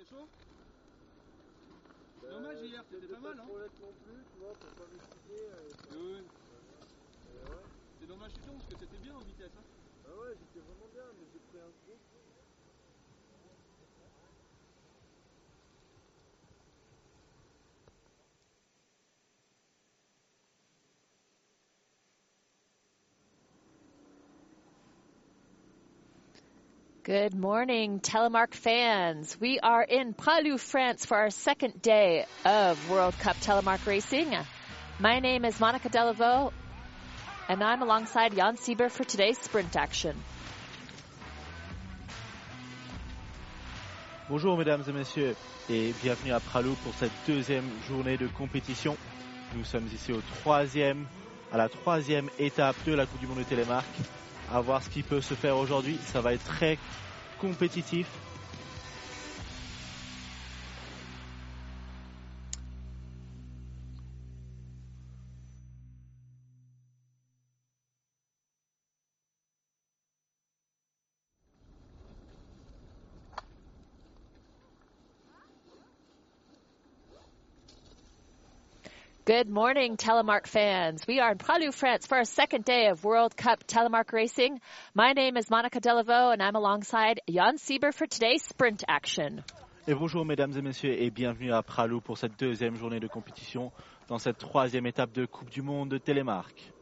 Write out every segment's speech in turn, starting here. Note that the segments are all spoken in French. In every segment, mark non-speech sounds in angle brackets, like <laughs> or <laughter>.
T'es chaud Dommage hier, c'était pas mal hein non plus, tu vois, pour pas m'expliquer. Oui, oui. C'est dommage tombes parce que c'était bien en vitesse hein ouais, j'étais vraiment bien, mais j'ai pris un gros Good morning, Telemark fans. We are in Pralou, France for our second day of World Cup Telemark racing. My name is Monica Delaveau, and I'm alongside Jan Sieber for today's sprint action. Bonjour mesdames et messieurs et bienvenue à Pralou pour cette deuxième journée de compétition. Nous sommes ici au troisième, à la troisième étape de la Coupe du Monde de Télémark à voir ce qui peut se faire aujourd'hui. Ça va être très compétitif. Good morning, Telemark fans. We are in Pralou, France for our second day of World Cup Telemark racing. My name is Monica Delaveau and I'm alongside Jan Sieber for today's sprint action. Et bonjour mesdames et messieurs et bienvenue à Pralou pour cette deuxième journée de compétition dans cette troisième étape de Coupe du Monde de Télémark.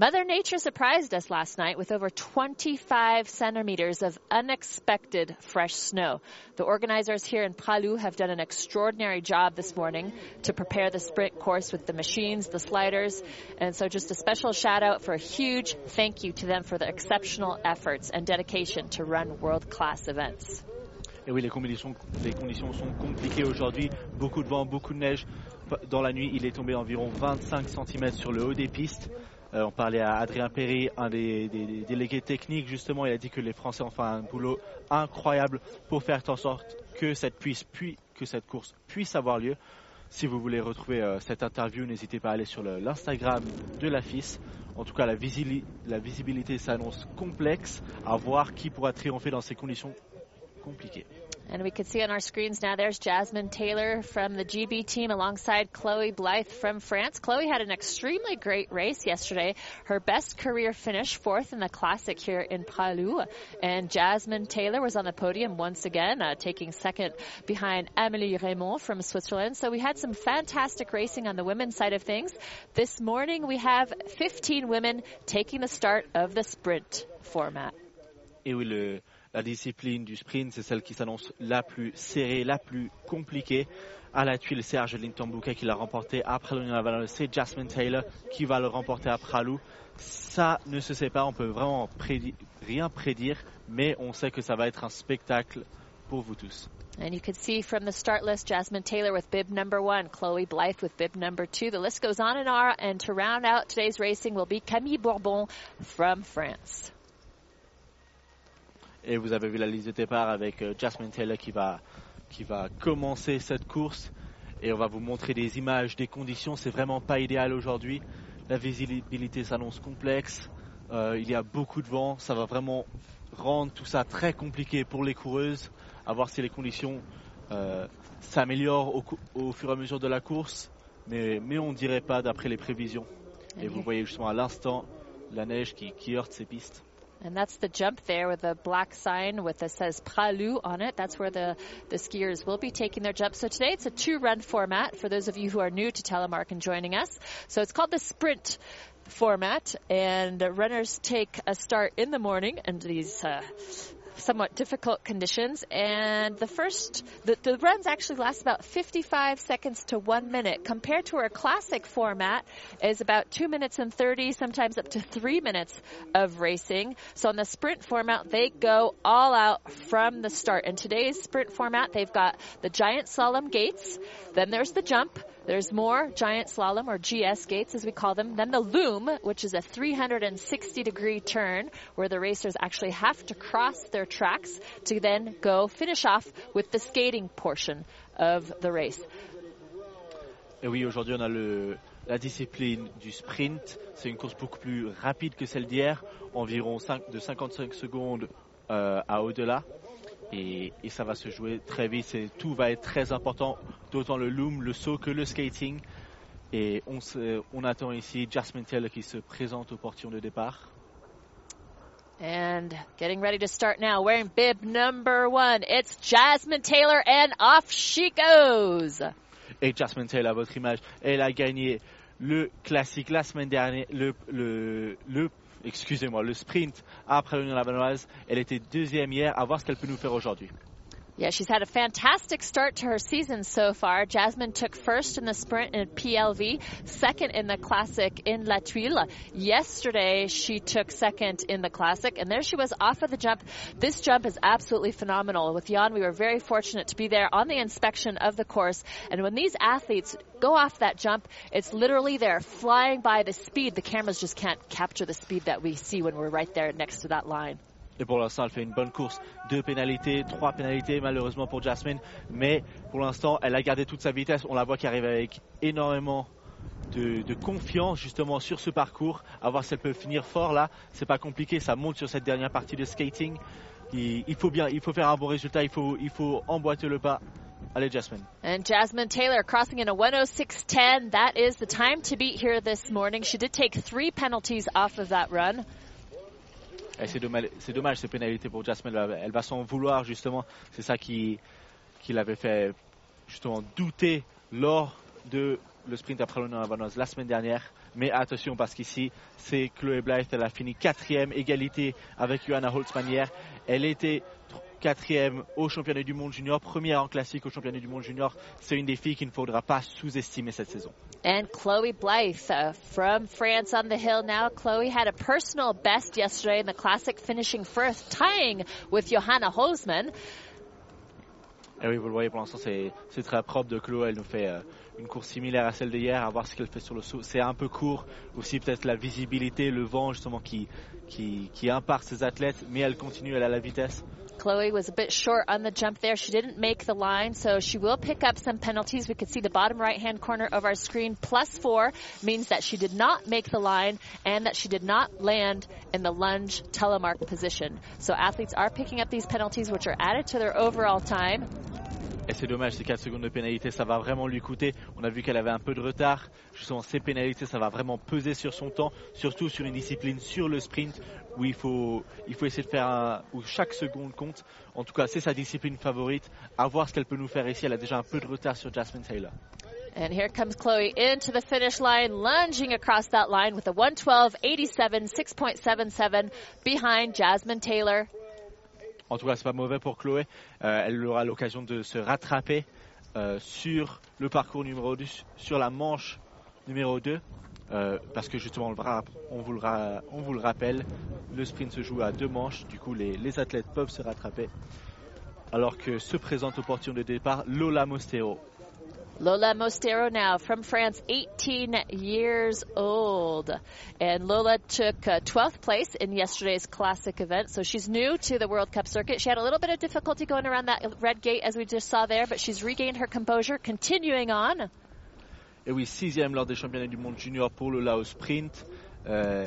Mother Nature surprised us last night with over 25 centimeters of unexpected fresh snow. The organizers here in Pralou have done an extraordinary job this morning to prepare the sprint course with the machines, the sliders, and so just a special shout out for a huge thank you to them for their exceptional efforts and dedication to run world class events. Et oui, les conditions, les conditions sont compliquées aujourd'hui. Beaucoup de vent, beaucoup de neige. Dans la nuit, il est tombé environ 25 cm sur le haut des pistes. Euh, on parlait à Adrien Perry, un des, délégués techniques, justement, il a dit que les Français ont fait un boulot incroyable pour faire en sorte que cette, course puisse avoir lieu. Si vous voulez retrouver euh, cette interview, n'hésitez pas à aller sur l'Instagram de la FIS. En tout cas, la, la visibilité s'annonce complexe, à voir qui pourra triompher dans ces conditions compliquées. And we can see on our screens now there's Jasmine Taylor from the GB team alongside Chloe Blythe from France. Chloe had an extremely great race yesterday. Her best career finish, fourth in the classic here in Pralou. And Jasmine Taylor was on the podium once again, uh, taking second behind Amelie Raymond from Switzerland. So we had some fantastic racing on the women's side of things. This morning we have 15 women taking the start of the sprint format. Et oui, le, la discipline du sprint, c'est celle qui s'annonce la plus serrée, la plus compliquée. À la tuile, Serge Lintambuka qui l'a remporté après le c'est Jasmine Taylor qui va le remporter à Pralou. Ça ne se sait pas, on peut vraiment rien prédire, mais on sait que ça va être un spectacle pour vous tous. And you can see from the start list Jasmine Taylor with bib number one, Chloe Blythe with bib number two. The list goes on and on. And to round out today's racing will be Camille Bourbon from France. Et vous avez vu la liste de départ avec euh, Jasmine Taylor qui va, qui va commencer cette course. Et on va vous montrer des images, des conditions. C'est vraiment pas idéal aujourd'hui. La visibilité s'annonce complexe. Euh, il y a beaucoup de vent. Ça va vraiment rendre tout ça très compliqué pour les coureuses. À voir si les conditions euh, s'améliorent au, au, fur et à mesure de la course. Mais, mais on ne dirait pas d'après les prévisions. Et vous voyez justement à l'instant la neige qui, qui heurte ces pistes. And that's the jump there with the black sign with that says Pralou on it. That's where the, the skiers will be taking their jump. So today it's a two run format for those of you who are new to Telemark and joining us. So it's called the sprint format and runners take a start in the morning and these uh, somewhat difficult conditions. And the first, the, the runs actually last about 55 seconds to one minute compared to our classic format is about two minutes and 30, sometimes up to three minutes of racing. So on the sprint format, they go all out from the start. In today's sprint format, they've got the giant slalom gates, then there's the jump, there's more giant slalom or GS gates as we call them. Then the loom, which is a 360 degree turn where the racers actually have to cross their tracks to then go finish off with the skating portion of the race. Et oui, aujourd'hui on a le, la discipline du sprint. C'est une course beaucoup plus rapide que celle d'hier, environ 5, de 55 secondes euh, à au-delà. Et, et ça va se jouer très vite. Tout va être très important, d'autant le loom, le saut que le skating. Et on, se- on attend ici Jasmine Taylor qui se présente au portillon de départ. And getting ready to start now, wearing bib number one. It's Jasmine Taylor, and off she goes. Et Jasmine Taylor, à votre image, elle a gagné le classique la semaine dernière, le, le, le excusez-moi, le sprint après l'Union Lavanoise. Elle était deuxième hier, à voir ce qu'elle peut nous faire aujourd'hui. Yeah, she's had a fantastic start to her season so far. Jasmine took first in the sprint in PLV, second in the classic in La Tuile. Yesterday, she took second in the classic, and there she was off of the jump. This jump is absolutely phenomenal. With Jan, we were very fortunate to be there on the inspection of the course. And when these athletes go off that jump, it's literally they're flying by the speed. The cameras just can't capture the speed that we see when we're right there next to that line. Et pour l'instant, elle fait une bonne course. Deux pénalités, trois pénalités malheureusement pour Jasmine. Mais pour l'instant, elle a gardé toute sa vitesse. On la voit qui arrive avec énormément de, confiance justement sur ce parcours. À voir si elle peut finir fort là. C'est pas compliqué. Ça monte sur cette dernière partie de skating. Il, il faut bien, il faut faire un bon résultat. Il faut, il faut emboîter le pas. Allez Jasmine. And Jasmine Taylor crossing in a 106.10. That is the time to beat here this morning. She did take three penalties off of that run. Et c'est dommage, dommage ces pénalités pour Jasmine. Elle va, s'en vouloir justement. C'est ça qui, l'avait fait justement douter lors de le sprint après l'honneur Havanoise la semaine dernière. Mais attention parce qu'ici, c'est Chloé Blythe. Elle a fini quatrième, égalité avec Johanna Holtzmann hier. Elle était tr- quatrième au championnat du monde junior, première en classique au championnat du monde junior. C'est une des filles qu'il ne faudra pas sous-estimer cette saison. And Chloe Blythe uh, from France on the hill now. Chloe had a personal best yesterday in the classic, finishing first, tying with Johanna Hosman. Et oui, vous le voyez pour l'instant, c'est très propre de Chloé. Elle nous fait euh, une course similaire à celle d'hier, à voir ce qu'elle fait sur le saut. C'est un peu court, aussi peut-être la visibilité, le vent justement qui, qui, qui imparte ses athlètes, mais elle continue, elle a la vitesse. Chloe was a bit short on the jump there. She didn't make the line, so she will pick up some penalties. We could see the bottom right hand corner of our screen. Plus four means that she did not make the line and that she did not land in the lunge telemark position. So athletes are picking up these penalties, which are added to their overall time. Et c'est dommage, ces 4 secondes de pénalité, ça va vraiment lui coûter. On a vu qu'elle avait un peu de retard. Justement, ces pénalités, ça va vraiment peser sur son temps, surtout sur une discipline, sur le sprint, où il faut, il faut essayer de faire un, où chaque seconde compte. En tout cas, c'est sa discipline favorite. À voir ce qu'elle peut nous faire ici. Elle a déjà un peu de retard sur Jasmine Taylor. And here comes Chloe into the finish line, lunging across that line with a 112.87, 6.77 behind Jasmine Taylor. En tout cas, c'est pas mauvais pour Chloé. Euh, elle aura l'occasion de se rattraper euh, sur le parcours numéro 2, sur la manche numéro 2. Euh, parce que justement, on, vous le rappelle, le sprint se joue à deux manches. Du coup, les, athlètes peuvent se rattraper. Alors que se présente au de départ Lola Mostero. Lola Mostero now from France, 18 years old. And Lola took uh, 12th place in yesterday's classic event. So she's new to the World Cup circuit. She had a little bit of difficulty going around that red gate as we just saw there, but she's regained her composure, continuing on. Et oui, sixième lors des championnats du monde junior pour Lola au sprint. Euh,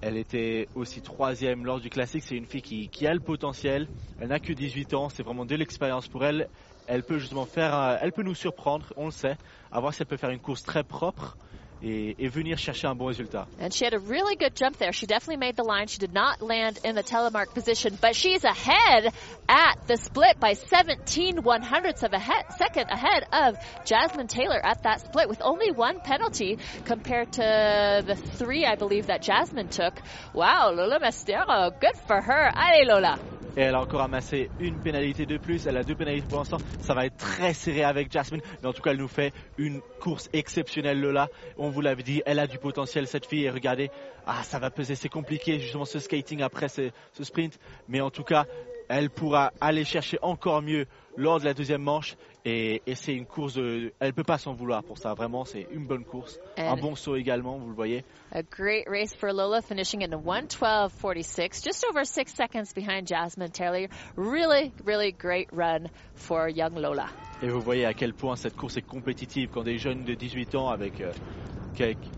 elle était aussi troisième lors du classique. C'est une fille qui, a le potentiel. Elle n'a que 18 ans. C'est vraiment de l'expérience pour elle. Elle peut justement faire, elle peut nous surprendre, on le sait. À voir si elle peut faire une course très propre et, et venir chercher un bon résultat. And she had a really good jump there. She definitely made the line. She did not land in the telemark position, but she's ahead at the split by 17 one hundredths of a second ahead of Jasmine Taylor at that split with only one penalty compared to the three, I believe, that Jasmine took. Wow, Lola Mestero, good for her. Allez, Lola. Et elle a encore amassé une pénalité de plus. Elle a deux pénalités pour l'instant. Ça va être très serré avec Jasmine. Mais en tout cas, elle nous fait une course exceptionnelle, Lola. On vous l'avait dit, elle a du potentiel, cette fille. Et regardez, ah, ça va peser. C'est compliqué, justement, ce skating après ce, ce sprint. Mais en tout cas, elle pourra aller chercher encore mieux lors de la deuxième manche. Et, et c'est une course de... Elle peut pas s'en vouloir pour ça. Vraiment, c'est une bonne course. Un bon saut également, vous le voyez. a great race for Lola, finishing in a 112.46, just over six seconds behind Jasmine Taylor. Really, really great run for young Lola. Et vous voyez à quel point cette course est compétitive quand des jeunes de 18 ans avec euh,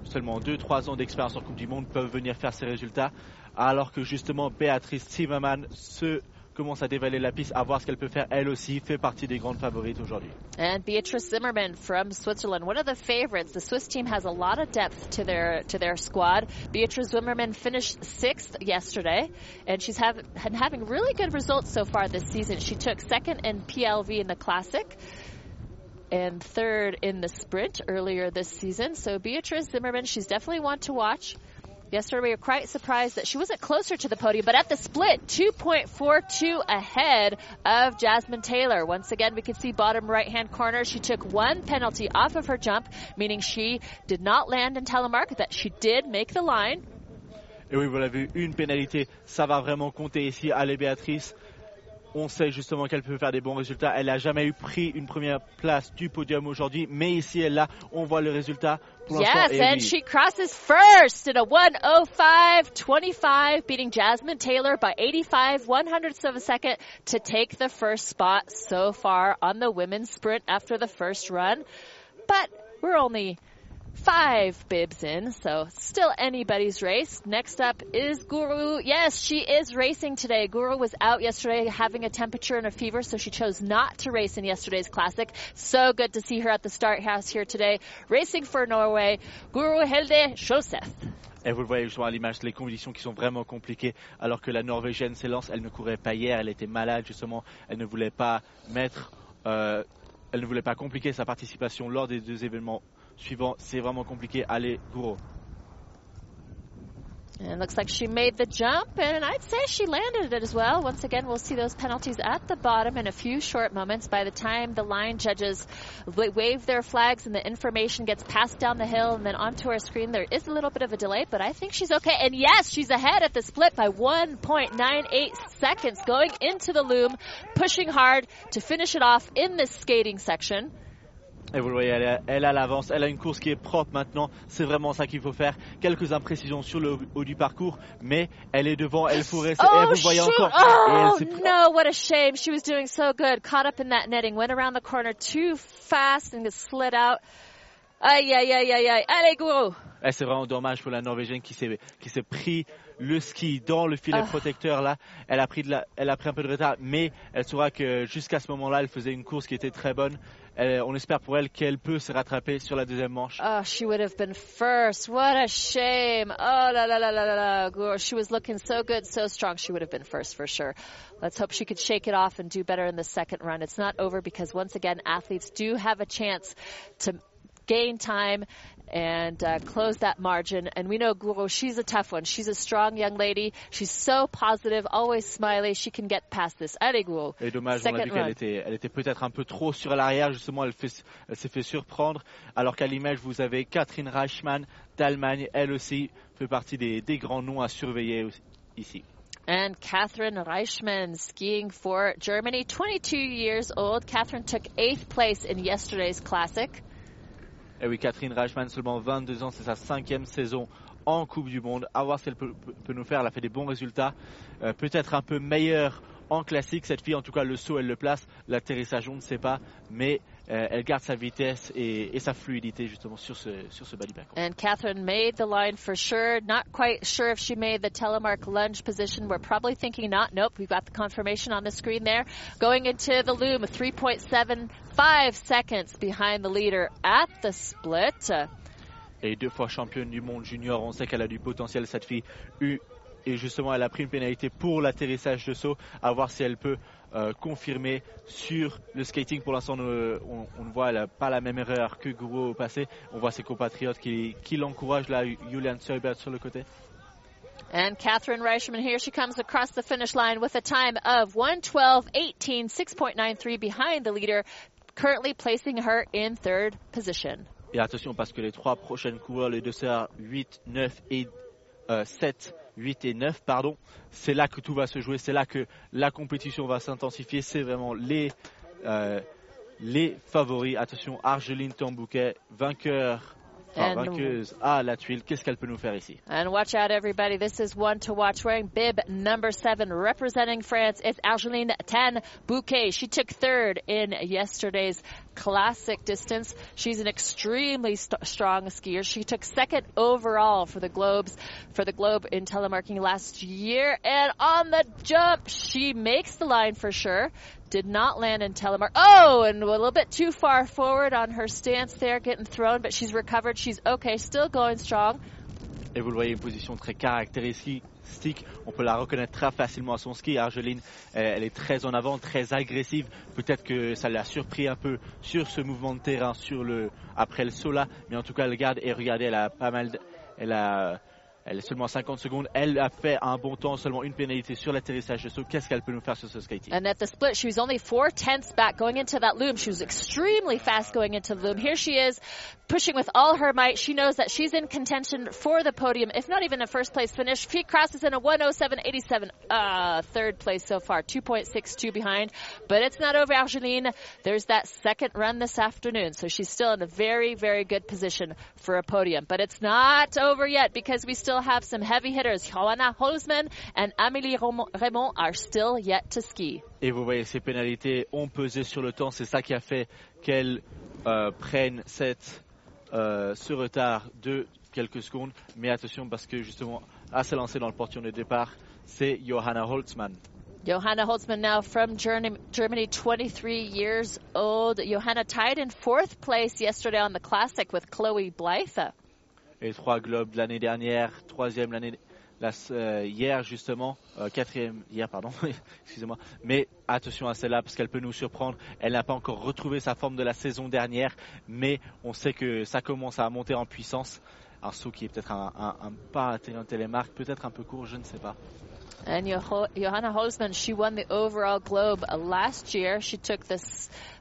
seulement 2-3 ans d'expérience en Coupe du Monde peuvent venir faire ces résultats, alors que justement Béatrice Zimmermann se commence à dévaler la piste, à voir ce qu'elle peut faire. Elle aussi fait partie des grandes favorites aujourd'hui. And Beatrice Zimmerman from Switzerland, one of the favorites. The Swiss team has a lot of depth to their to their squad. Beatrice Zimmerman finished sixth yesterday, and she's have, having really good results so far this season. She took second in PLV in the Classic and third in the sprint earlier this season. So Beatrice Zimmerman, she's definitely one to watch. Yesterday we were quite surprised that she wasn't closer to the podium, but at the split, 2.42 ahead of Jasmine Taylor. Once again, we can see bottom right hand corner. She took one penalty off of her jump, meaning she did not land in telemark, that she did make the line. Et oui, vous l'avez vu, une pénalité, ça va vraiment compter ici. Allez Béatrice, on sait justement qu'elle peut faire des bons résultats. Elle n'a jamais eu pris une première place du podium aujourd'hui, mais ici elle l'a. On voit le résultat. Pour Yes, and oui. she crosses first in a 105.25, beating Jasmine Taylor by 85 one hundredths of a second to take the first spot so far on the women's sprint after the first run. But we're only five bibs in, so still anybody's race. Next up is Guru. Yes, she is racing today. Guru was out yesterday having a temperature and a fever, so she chose not to race in yesterday's classic. So good to see her at the start house here today, racing for Norway. Guru Hilde Joseph. Et vous le voyez justement à l'image, les conditions qui sont vraiment compliquées, alors que la Norvégienne s'élance, elle ne courait pas hier, elle était malade justement, elle ne voulait pas mettre, euh, elle ne voulait pas compliquer sa participation lors des deux événements suivants. C'est vraiment compliqué. Allez. And it looks like she made the jump, and I'd say she landed it as well. Once again, we'll see those penalties at the bottom in a few short moments. By the time the line judges wave their flags and the information gets passed down the hill and then onto our screen, there is a little bit of a delay, but I think she's okay. And yes, she's ahead at the split by 1.98 seconds going into the loom, pushing hard to finish it off in this skating section. Et vous le voyez, elle, est- elle a l'avance, elle a une course qui est propre maintenant. C'est vraiment ça qu'il faut faire. Quelques imprécisions sur le haut du parcours, mais elle est devant, elle faut rester. et Oh, vous le voyez shoot. encore. Oh, no, what a shame. She was doing so good. Caught up in that netting, went around the corner too fast and slid out. Aïe, aïe, aïe, aïe, aïe. Allez, go. Eh, c'est vraiment dommage pour la Norvégienne qui s'est qui s'est pris le ski dans le filet Ah. protecteur là. Elle a pris de la, elle a pris un peu de retard, mais elle saura que jusqu'à ce moment-là, elle faisait une course qui était très bonne. Elle- on espère pour elle qu'elle peut se rattraper sur la deuxième manche. Oh, she would have been first. What a shame. Oh, la, la, la, la, la, la. She was looking so good, so strong. She would have been first for sure. Let's hope she could shake it off and do better in the second run. It's not over because once again, athletes do have a chance to gain time and uh, close that margin. And we know Guru, she's a tough one. She's a strong young lady. She's so positive, always smiley. She can get past this. Allez, Guru. Et dommage, on a Second vu qu'elle était, elle était peut-être un peu trop sur l'arrière, justement, elle, fait- elle s'est fait surprendre. Alors qu'à l'image, vous avez Catherine Reichmann d'Allemagne, elle aussi fait partie des, des grands noms à surveiller ici. And Catherine Reichmann skiing for Germany, 22 years old. Catherine took eighth place in yesterday's classic. Et oui, Catherine Reichmann, seulement 22 ans, c'est sa cinquième saison en Coupe du Monde. À voir ce qu'elle peut, nous faire. Elle a fait des bons résultats. Euh, Peut-être un peu meilleure en classique. Cette fille, en tout cas, le saut, elle le place. L'atterrissage, on ne sait pas. Mais euh, elle garde sa vitesse et, et sa fluidité, justement, sur ce, sur ce parcours. And Catherine made the line for sure. Not quite sure if she made the telemark lunge position. We're probably thinking not. Nope, we've got the confirmation on the screen there. Going into the loom, 3.75 seconds behind the leader at the split. Et deux fois championne du monde junior. On sait qu'elle a du potentiel, cette fille. Et justement, elle a pris une pénalité pour l'atterrissage de saut, à voir si elle peut euh, confirmer sur le skating. Pour l'instant, on, on- ne voit elle pas la même erreur que Gouro au passé. On voit ses compatriotes qui, qui l'encouragent, là, Julian Seubert sur le côté. And Catherine Reichman here, she comes across the finish line with a time of 112.18, 6.93 behind the leader, currently placing her in third position. Et attention, parce que les trois prochaines coureurs, les deux sœurs 8, 9 et euh, 7, 8 et 9, pardon, c'est là que tout va se jouer, c'est là que la compétition va s'intensifier, c'est vraiment les, euh, les favoris. Attention, Argeline Tambouquet, vainqueur, And- vainqueuse à la tuile, qu'est-ce qu'elle peut nous faire ici? And watch out, everybody. This is one to watch. Wearing bib number seven, representing France, it's Angeline Tan Bouquet. She took third in yesterday's classic distance. She's an extremely st- strong skier. She took second overall for the Globes for the Globe in telemarking last year, and on the jump, she makes the line for sure. Did not land in telemark. Oh, and a little bit too far forward on her stance there, getting thrown, but she's recovered. She's okay, still going strong. Voyez, une position très caractéristique. On peut la reconnaître très facilement à son ski. Argeline, elle, est très en avant, très agressive. Peut-être que ça l'a surpris un peu sur ce mouvement de terrain, sur le après le saut là. Mais en tout cas, elle garde et regardez, elle a pas mal, elle a Elle seulement 50 secondes. Elle a fait un bon temps, seulement une pénalité sur l'atterrissage de saut. Qu'est-ce qu'elle peut nous faire sur ce skating And at the split, she was only four tenths back going into that loom. She was extremely fast going into the loom. Here she is, pushing with all her might. She knows that she's in contention for the podium, if not even a first place finish. Feet crosses in a 107.87, uh, third place so far, 2.62 behind. But it's not over, Argeline. There's that second run this afternoon, so she's still in a very, very good position for a podium. But it's not over yet because we still have some heavy hitters. Joanna Holzman and Amélie Raymond are still yet to ski. Et vous voyez, ces pénalités ont pesé sur le temps. C'est ça qui a fait qu'elles euh, prennent cette, euh, ce retard de quelques secondes. Mais attention, parce que justement, à se lancer dans le portillon de départ, c'est Johanna Holzmann. Johanna Holzmann now from Germany, 23 years old. Johanna tied in fourth place yesterday on the Classic with Chloe Blythe. Et trois globes l'année dernière, troisième l'année la, euh, hier justement, euh, quatrième hier pardon, <laughs> excusez-moi. Mais attention à celle-là parce qu'elle peut nous surprendre. Elle n'a pas encore retrouvé sa forme de la saison dernière, mais on sait que ça commence à monter en puissance. Un saut qui est peut-être un, un, un pas à télémarque, peut-être un peu court, je ne sais pas. And Johanna Holzmann, she won the overall Globe last year. She took the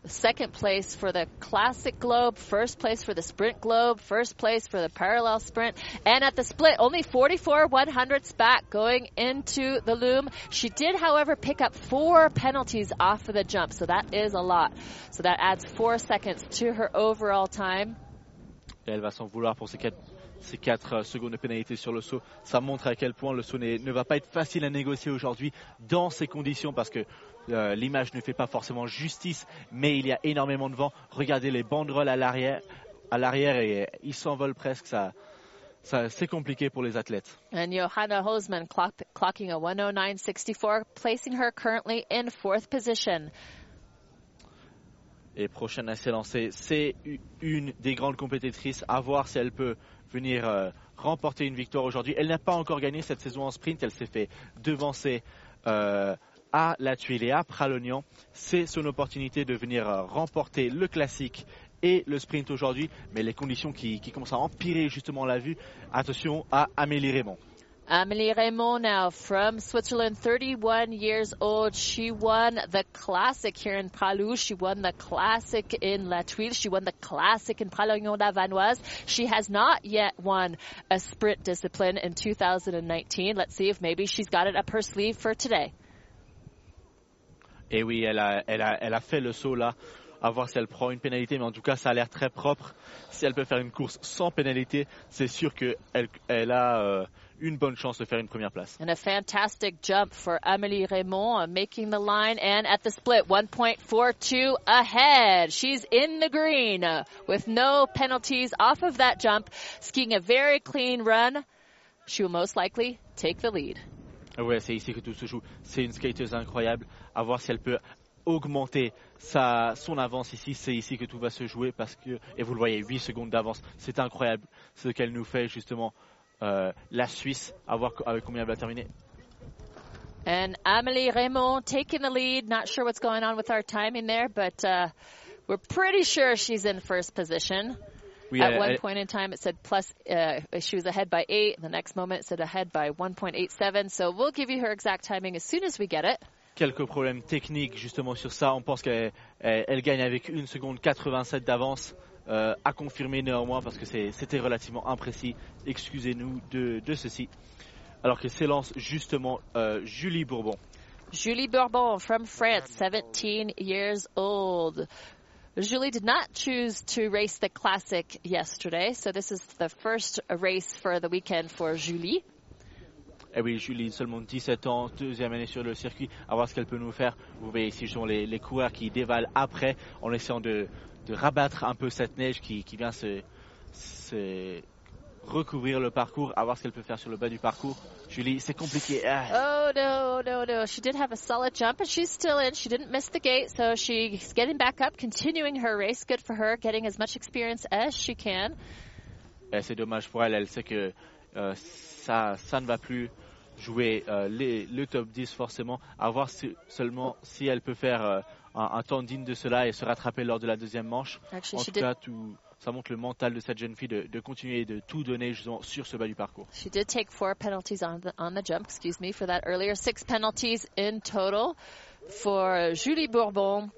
second place for the Classic Globe, first place for the Sprint Globe, first place for the Parallel Sprint, and at the split, only 44 100ths back going into the loom. She did, however, pick up four penalties off of the jump, so that is a lot. So that adds four seconds to her overall time. Elle va s'en vouloir pour quatre ces 4 secondes de pénalité sur le saut. Ça montre à quel point le saut ne va pas être facile à négocier aujourd'hui dans ces conditions parce que euh, l'image ne fait pas forcément justice, mais il y a énormément de vent. Regardez les banderoles à l'arrière, et ils s'envolent presque. Ça, c'est compliqué pour les athlètes. And Johanna Hosman clock, clocking a 109.64, placing her currently in fourth position. Et prochaine à s'élancer, c'est une des grandes compétitrices. À voir si elle peut venir euh, remporter une victoire aujourd'hui. Elle n'a pas encore gagné cette saison en sprint. Elle s'est fait devancer euh, à la tuile et à Pralognan. C'est son opportunité de venir euh, remporter le classique et le sprint aujourd'hui. Mais les conditions qui, qui commencent à empirer justement la vue. Attention à Amélie Raymond. Amelie Raymond now from Switzerland, 31 years old. She won the classic here in Pralou. She won the classic in La Tuile. She won the classic in Pralognan-la-Vanoise. She has not yet won a sprint discipline in 2019. Let's see if maybe she's got it up her sleeve for today. Et oui, elle a, elle a, elle a fait le saut là. À voir si elle prend une pénalité, mais en tout cas, ça a l'air très propre. Si elle peut faire une course sans pénalité, c'est sûr qu'elle elle a euh, une bonne chance de faire une première place. And a fantastic jump for Amélie Raymond, uh, making the line and at the split 1.42 ahead. She's in the green uh, with no penalties off of that jump, skiing a very clean run. She will most likely take the lead. Ouais, c'est ici que tout se joue. C'est une skateuse incroyable. À voir si elle peut augmenter sa, son avance ici. C'est ici que tout va se jouer parce que, et vous le voyez, 8 secondes d'avance. C'est incroyable ce qu'elle nous fait justement la Suisse, à voir avec combien elle va terminer. And Amelie Raymond taking the lead. Not sure what's going on with our timing there, but uh, we're pretty sure she's in first position. Oui, At elle- one elle- point in time, it said plus. Uh, she was ahead by eight. The next moment, it said ahead by 1.87. So we'll give you her exact timing as soon as we get it. quelques problèmes techniques justement sur ça. On pense qu'elle elle- elle gagne avec 1 seconde 87 d'avance. Euh, à confirmer néanmoins parce que c'était relativement imprécis. Excusez-nous de, de ceci. Alors que s'élance justement euh, Julie Bourbon. Julie Bourbon from France, 17 years old. Julie did not choose to race the classic yesterday, so this is the first race for the weekend for Julie. Eh oui, Julie, seulement 17 ans, deuxième année sur le circuit, à voir ce qu'elle peut nous faire. Vous voyez ici, sont les, les coureurs qui dévalent après, en essayant de, de rabattre un peu cette neige qui, qui vient se, se recouvrir le parcours, à voir ce qu'elle peut faire sur le bas du parcours. Julie, c'est compliqué. Ah. Oh no, no, no. She did have a solid jump, and she's still in. She didn't miss the gate, so she's getting back up, continuing her race. Good for her, getting as much experience as she can. Eh, c'est dommage pour elle. Elle sait que euh, ça, ça ne va plus jouer euh, les, le top 10 forcément. À voir si- seulement si elle peut faire euh, un, un temps digne de cela et se rattraper lors de la deuxième manche. Actually, En tout did. cas, tout, ça montre le mental de cette jeune fille de, de continuer et de tout donner justement sur ce bas du parcours. She did take four penalties on the on the jump. Excuse me for that earlier. Six penalties in total for Julie Bourbon,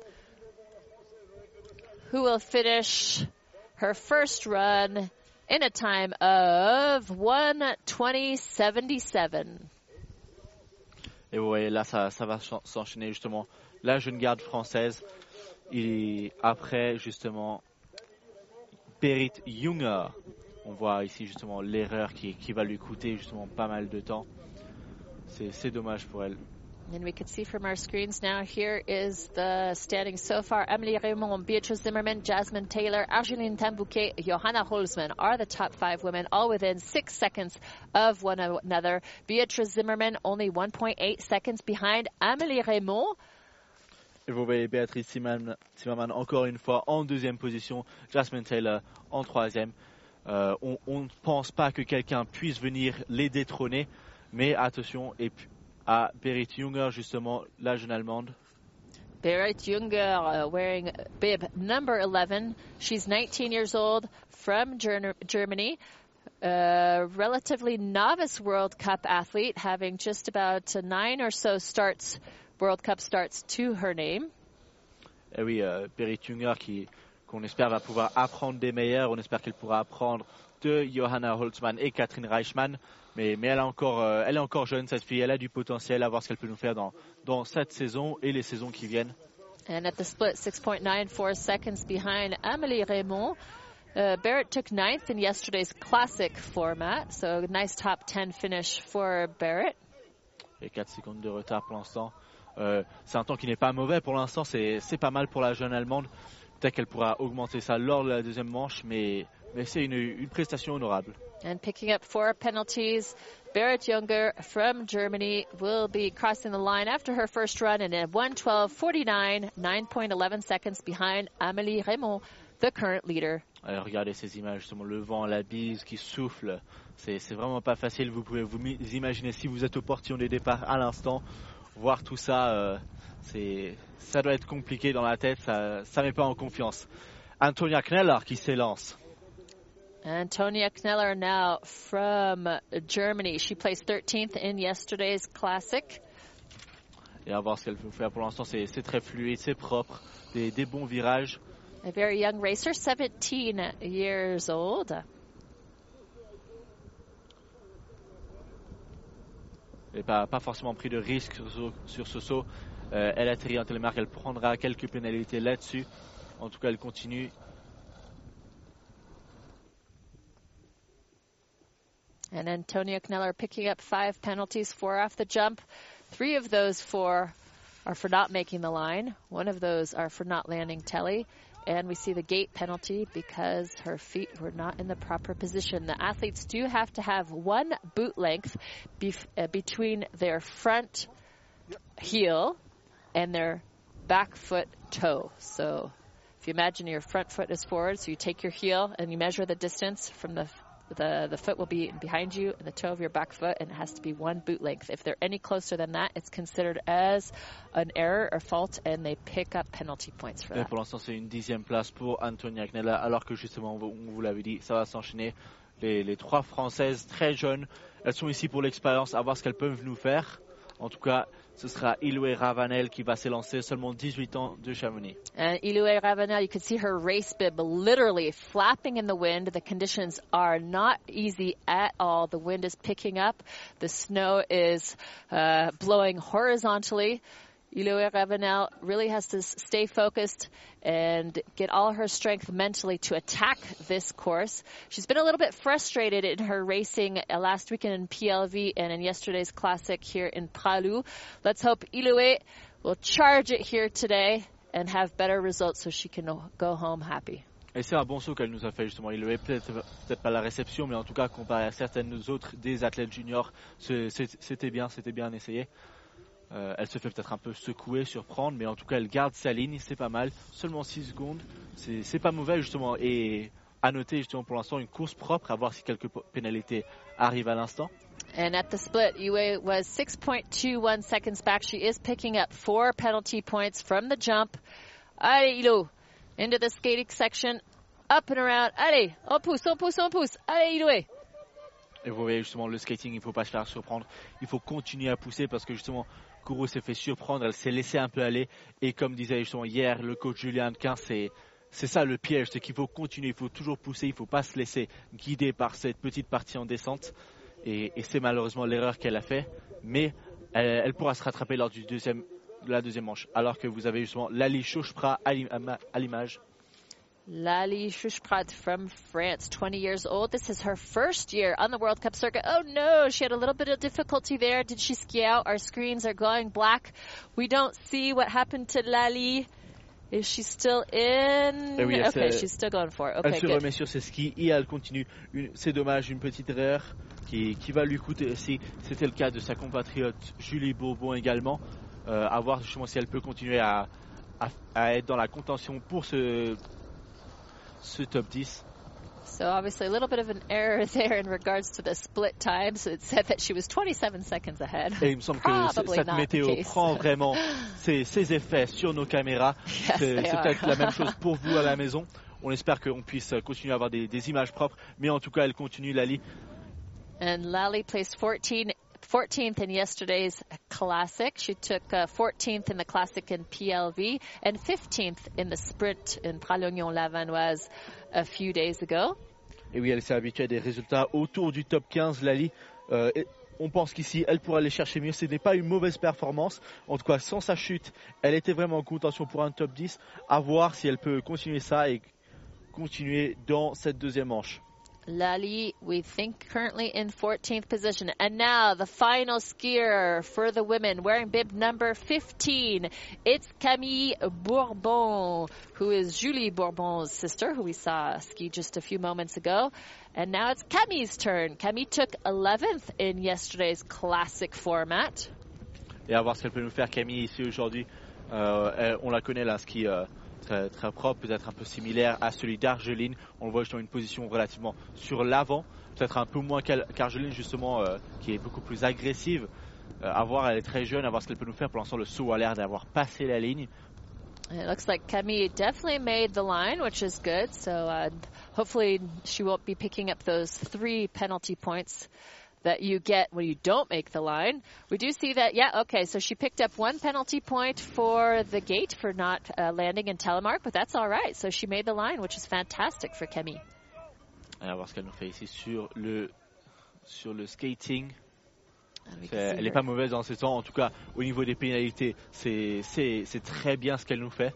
who will finish her first run in a time of 120.77. Et vous voyez, là, ça, ça va s'en- s'enchaîner justement. La jeune garde française. Et après, justement, Berit Junger. On voit ici justement l'erreur qui, qui va lui coûter justement pas mal de temps. C'est dommage pour elle. And we can see from our screens now here is the standing so far. Emily Raymond, Beatrice Zimmerman, Jasmine Taylor, Argeline Tambouquet, Johanna Holzman are the top five women, all within six seconds of one another. Beatrice Zimmerman only 1.8 seconds behind Amélie Raymond. Et vous voyez Béatrice Zimmerman, Zimmerman encore une fois en deuxième position, Jasmine Taylor en troisième. Euh, on ne pense pas que quelqu'un puisse venir les détrôner, mais attention à Berit Junger justement, la jeune allemande. Berit Junger uh, wearing bib number 11. She's 19 years old from Ger- Germany. Uh, relatively novice World Cup athlete, having just about uh, nine or so starts, World Cup starts to her name. Et oui, euh, Berit Junger qui qu'on espère va pouvoir apprendre des meilleurs. On espère qu'elle pourra apprendre de Johanna Holzmann et Catherine Reichmann. Mais, mais elle, a encore, euh, elle est encore jeune, cette fille. Elle a du potentiel à voir ce qu'elle peut nous faire dans, dans cette saison et les saisons qui viennent. And at the split, 6.94 seconds behind Amélie Raymond. Uh, Barrett took ninth in yesterday's classic format, so a nice top 10 finish for Barrett. Et 4 secondes de retard pour l'instant. Euh, c'est un temps qui n'est pas mauvais pour l'instant. C'est pas mal pour la jeune Allemande. Peut-être qu'elle pourra augmenter ça lors de la deuxième manche, mais, mais c'est une, une prestation honorable. And picking up four penalties, Barrett Younger from Germany will be crossing the line after her first run in a 112.49, 9.11 seconds behind Amélie Raymond, the current leader. Euh, regardez ces images, justement, le vent, la bise qui souffle. C'est vraiment pas facile. Vous pouvez vous imaginer si vous êtes au portillon des départs à l'instant, voir tout ça, euh, c'est ça doit être compliqué dans la tête. Ça, ça met pas en confiance. Antonia Kneller qui s'élance. Antonia Kneller now from Germany. She placed 13th in yesterday's classic. Et à voir ce qu'elle peut faire. Pour l'instant, c'est c'est très fluide, c'est propre, des, des bons virages. A very young racer, 17 years old. Et pas, pas forcément pris de risque sur, ce saut. Euh, elle atterrit en télémarque, elle prendra quelques pénalités là-dessus. En tout cas, elle continue. And Antonia Kneller picking up five penalties, four off the jump. Three of those four are for not making the line. One of those are for not landing telly. And we see the gate penalty because her feet were not in the proper position. The athletes do have to have one boot length bef- uh, between their front heel and their back foot toe. So if you imagine your front foot is forward, so you take your heel and you measure the distance from the the the foot will be behind you and the toe of your back foot and it has to be one boot length. If they're any closer than that, it's considered as an error or fault and they pick up penalty points for Et that. pour l'instant, c'est une dixième place pour Antonia Kneller, alors que justement, on vous, vous l'avait dit, ça va s'enchaîner. Les, les trois Françaises très jeunes, elles sont ici pour l'expérience, à voir ce qu'elles peuvent nous faire. En tout cas, ce sera Iloué Ravanel qui va s'élancer, seulement 18 ans de Chamonix. And Iloué Ravenel, you can see her race bib literally flapping in the wind. The conditions are not easy at all. The wind is picking up. The snow is uh, blowing horizontally. Iloe Ravenel really has to stay focused and get all her strength mentally to attack this course. She's been a little bit frustrated in her racing uh, last weekend in PLV and in yesterday's classic here in Pralou. Let's hope Iloe will charge it here today and have better results so she can go home happy. Et c'est un bon saut qu'elle nous a fait justement. Il est peut-être peut-être pas la réception, mais en tout cas comparé à certaines autres des athlètes juniors, c'était bien, c'était bien essayé. Euh, elle se fait peut-être un peu secouer, surprendre, mais en tout cas elle garde sa ligne, c'est pas mal. Seulement 6 secondes, c'est pas mauvais justement. Et à noter justement pour l'instant une course propre, à voir si quelques pénalités arrivent à l'instant. And at the split, Yue was 6.21 seconds back. She is picking up four penalty points from the jump. Allez, Ilo, into the skating section, up and around. Allez, on pousse, on pousse, on pousse. Allez, Iloé. Et vous voyez justement le skating, il faut pas se faire surprendre. Il faut continuer à pousser parce que justement, Kourou s'est fait surprendre, elle s'est laissée un peu aller. Et comme disait justement hier le coach Julien Quin, c'est c'est ça le piège, c'est qu'il faut continuer, il faut toujours pousser, il faut pas se laisser guider par cette petite partie en descente. Et, c'est malheureusement l'erreur qu'elle a fait. Mais elle, pourra se rattraper lors du deuxième, de la deuxième manche. Alors que vous avez justement Lali l'im- à l'image. Lali Shushprat from France, 20 years old. This is her first year on the World Cup circuit. Oh no, she had a little bit of difficulty there. Did she ski out? Our screens are going black. We don't see what happened to Lali. Is she still in? Eh oui, elle okay, she's still going for it. Elle Okay, se good. remet sur ses skis et elle continue. C'est dommage, une petite erreur qui, qui va lui coûter aussi. C'était le cas de sa compatriote Julie Bourbon également. Euh, à voir justement si elle peut continuer à, à- à être dans la contention pour ce, ce top 10. So obviously a little bit of an error <laughs> there in regards to the split times. It said that she was 27 seconds ahead. Et il me semble que cette météo prend vraiment <laughs> ses, ses effets sur nos caméras. Yes, C'est peut-être la même <laughs> chose pour vous à la maison. On espère qu'on puisse continuer à avoir des, des images propres. Mais en tout cas, elle continue, Lali. And Lally placed 14, 14th in yesterday's classic. She took uh, 14th in the classic in PLV and 15th in the sprint in Pralognon-Lavanoise a few days ago. Et oui, elle s'est habituée à des résultats autour du top 15, Lali. Euh, on pense qu'ici, elle pourra aller chercher mieux. Ce n'est pas une mauvaise performance. En tout cas, sans sa chute, elle était vraiment en contention pour un top 10. À voir si elle peut continuer ça et continuer dans cette deuxième manche. Lally, we think currently in 14th position. And now the final skier for the women wearing bib number 15. It's Camille Bourbon, who is Julie Bourbon's sister, who we saw ski just a few moments ago. And now it's Camille's turn. Camille took 11th in yesterday's classic format. Et à voir ce qu'elle peut nous faire, Camille, ici aujourd'hui. Euh, on la connaît, là, ski euh, très, très propre, peut-être un peu similaire à celui d'Argeline. On le voit justement une position relativement sur l'avant, peut-être un peu moins qu'Argeline, justement, euh, qui est beaucoup plus agressive. Euh, à voir, elle est très jeune, à voir ce qu'elle peut nous faire. Pour l'instant, le saut a l'air d'avoir passé la ligne. It looks like definitely made the line, which is good. So uh, hopefully she won't be picking up those three penalty points that you get when you don't make the line. We do see that, yeah, okay, so she picked up one penalty point for the gate for not uh, landing in telemark, but that's all right. So she made the line, which is fantastic for Camille. Et à voir ce qu'elle nous fait ici sur le, sur le skating. Can see Elle n'est pas mauvaise dans ses temps. En tout cas, au niveau des pénalités, c'est très bien ce qu'elle nous fait.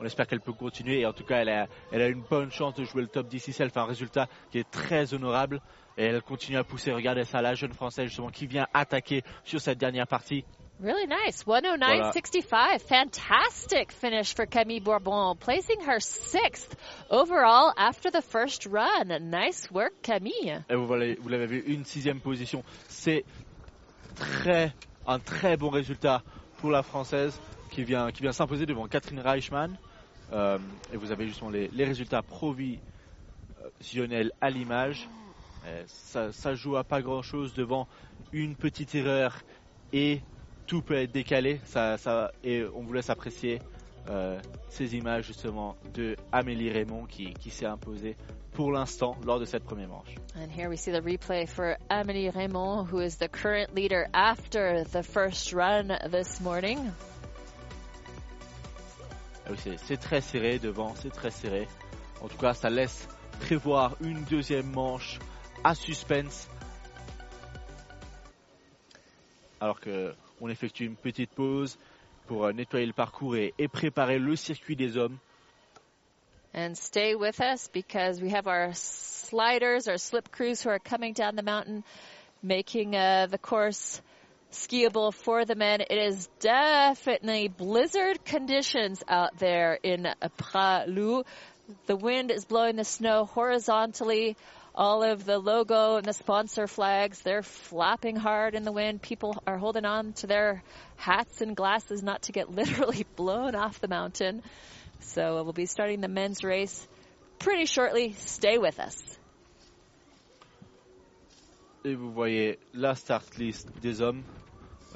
On espère qu'elle peut continuer. Et en tout cas, elle a, elle a une bonne chance de jouer le top 10 ici. Elle fait un résultat qui est très honorable. Et elle continue à pousser. Regardez ça, la jeune française justement qui vient attaquer sur cette dernière partie. Really nice. 109.65. Fantastic finish for Camille Bourbon, placing her sixth overall after the first run. Nice work, Camille. Et vous voyez- vous l'avez vu, une sixième position. C'est très, un très bon résultat pour la française qui vient, qui vient s'imposer devant Catherine Reichmann. Euh, et vous avez justement les, les résultats provisionnels à l'image. Euh, Ça, ça joue à pas grand chose devant une petite erreur et tout peut être décalé. Ça, ça, et on vous laisse apprécier euh, ces images justement de Amélie Raymond qui, qui s'est imposée pour l'instant lors de cette première manche. And here we see the replay for Amélie Raymond, who is the current leader after the first run this morning. Ah oui, c'est très serré devant, c'est très serré. En tout cas, ça laisse prévoir une deuxième manche à suspense. Alors que on effectue une petite pause pour euh, nettoyer le parcours et, et préparer le circuit des hommes. And stay with us because we have our sliders, our slip crews who are coming down the mountain, making uh, the course skiable for the men. It is definitely blizzard conditions out there in Pralou. The wind is blowing the snow horizontally. All of the logo and the sponsor flags, they're flapping hard in the wind. People are holding on to their hats and glasses not to get <laughs> literally blown off the mountain. So we'll be starting the men's race pretty shortly. Stay with us. Et vous voyez la start list des hommes.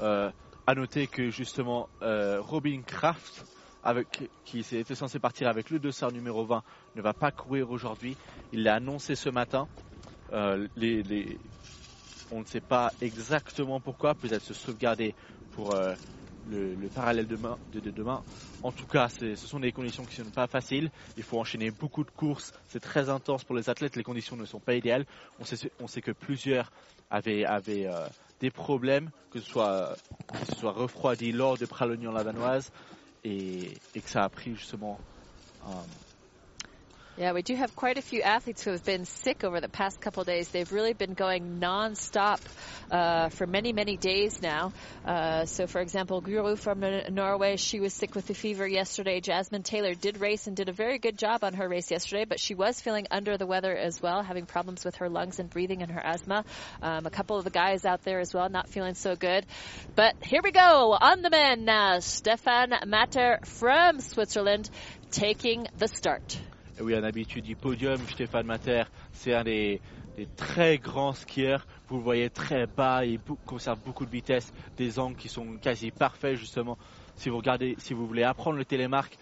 Euh, à noter que justement euh, Robin Kraft, avec, qui était censé partir avec le dossard numéro 20, ne va pas courir aujourd'hui. Il l'a annoncé ce matin. Euh, on ne sait pas exactement pourquoi, peut-être se sauvegarder pour euh, le, le parallèle de, de demain. En tout cas, ce sont des conditions qui ne sont pas faciles. Il faut enchaîner beaucoup de courses. C'est très intense pour les athlètes. Les conditions ne sont pas idéales. On sait, que plusieurs avaient, euh, des problèmes, que ce soit, que soit refroidi lors de Pralognan lavanoise et, et que ça a pris justement. Yeah, we do have quite a few athletes who have been sick over the past couple days. They've really been going non-stop uh, for many, many days now. Uh, so, for example, Guru from uh, Norway, she was sick with a fever yesterday. Jasmine Taylor did race and did a very good job on her race yesterday, but she was feeling under the weather as well, having problems with her lungs and breathing and her asthma. Um, a couple of the guys out there as well, not feeling so good. But here we go on the men now. Stefan Matter from Switzerland taking the start. Et oui, un habitué du podium, Stéphane Mater, c'est un des, très grands skieurs. Vous le voyez très bas, il conserve beaucoup de vitesse, des angles qui sont quasi parfaits justement. Si vous regardez, si vous voulez apprendre le télémarque,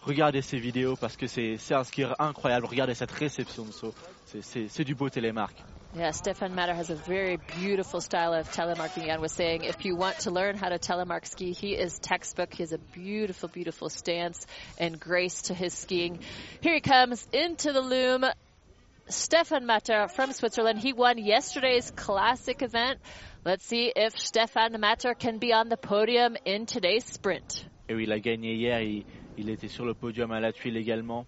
regardez ces vidéos parce que c'est un skieur incroyable. Regardez cette réception de saut, c'est du beau télémarque. Yeah, Stefan Matter has a very beautiful style of telemarking. Jan was saying if you want to learn how to telemark ski, he is textbook. He has a beautiful, beautiful stance and grace to his skiing. Here he comes into the loom. Stefan Matter from Switzerland. He won yesterday's classic event. Let's see if Stefan Matter can be on the podium in today's sprint. Et oui, il a gagné hier, il, il était sur le podium à la tuile également.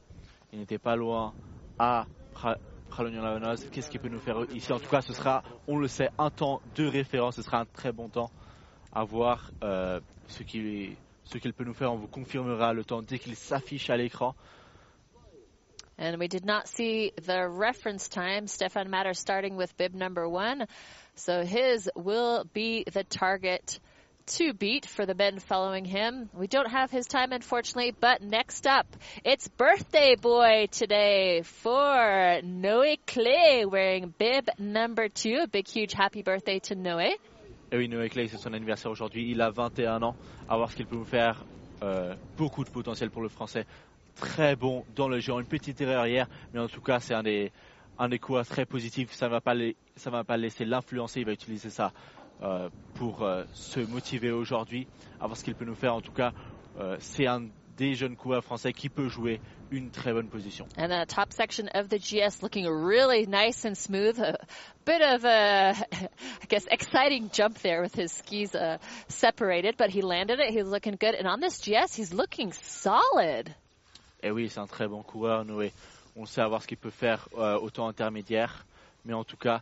Il n'était pas loin ah, à Pra- Pralognan-Lavanoise. Qu'est-ce qu'il peut nous faire ici? En tout cas, ce sera, on le sait, un temps de référence. Ce sera un très bon temps à voir euh, ce qu'il ce peut nous faire. On vous confirmera le temps dès qu'il s'affiche à l'écran. And we did not see the reference time. Stefan Matter starting with bib number one. So his will be the target to beat for the men following him. We don't have his time, unfortunately, but next up, it's birthday boy today for Noé Clay wearing bib number two. A big, huge happy birthday to Noé. Et oui, Noé Clay, c'est son anniversaire aujourd'hui. Il a 21 ans. À voir ce qu'il peut nous faire. Euh, beaucoup de potentiel pour le français. Très bon dans le jeu. Une petite erreur hier, mais en tout cas, c'est un des, un des coureurs très positifs. Ça ne va pas les- va pas laisser l'influencer. Il va utiliser ça euh, pour euh, se motiver aujourd'hui. À voir ce qu'il peut nous faire. En tout cas, euh, c'est un des jeunes coureurs français qui peut jouer une très bonne position. And the top section of the GS looking really nice and smooth. A bit of a, <laughs> I guess, exciting jump there with his skis uh, separated, but he landed it. He's looking good. And on this GS, he's looking solid. Et oui, c'est un très bon coureur, Noé. On sait avoir ce qu'il peut faire euh, au temps intermédiaire. Mais en tout cas,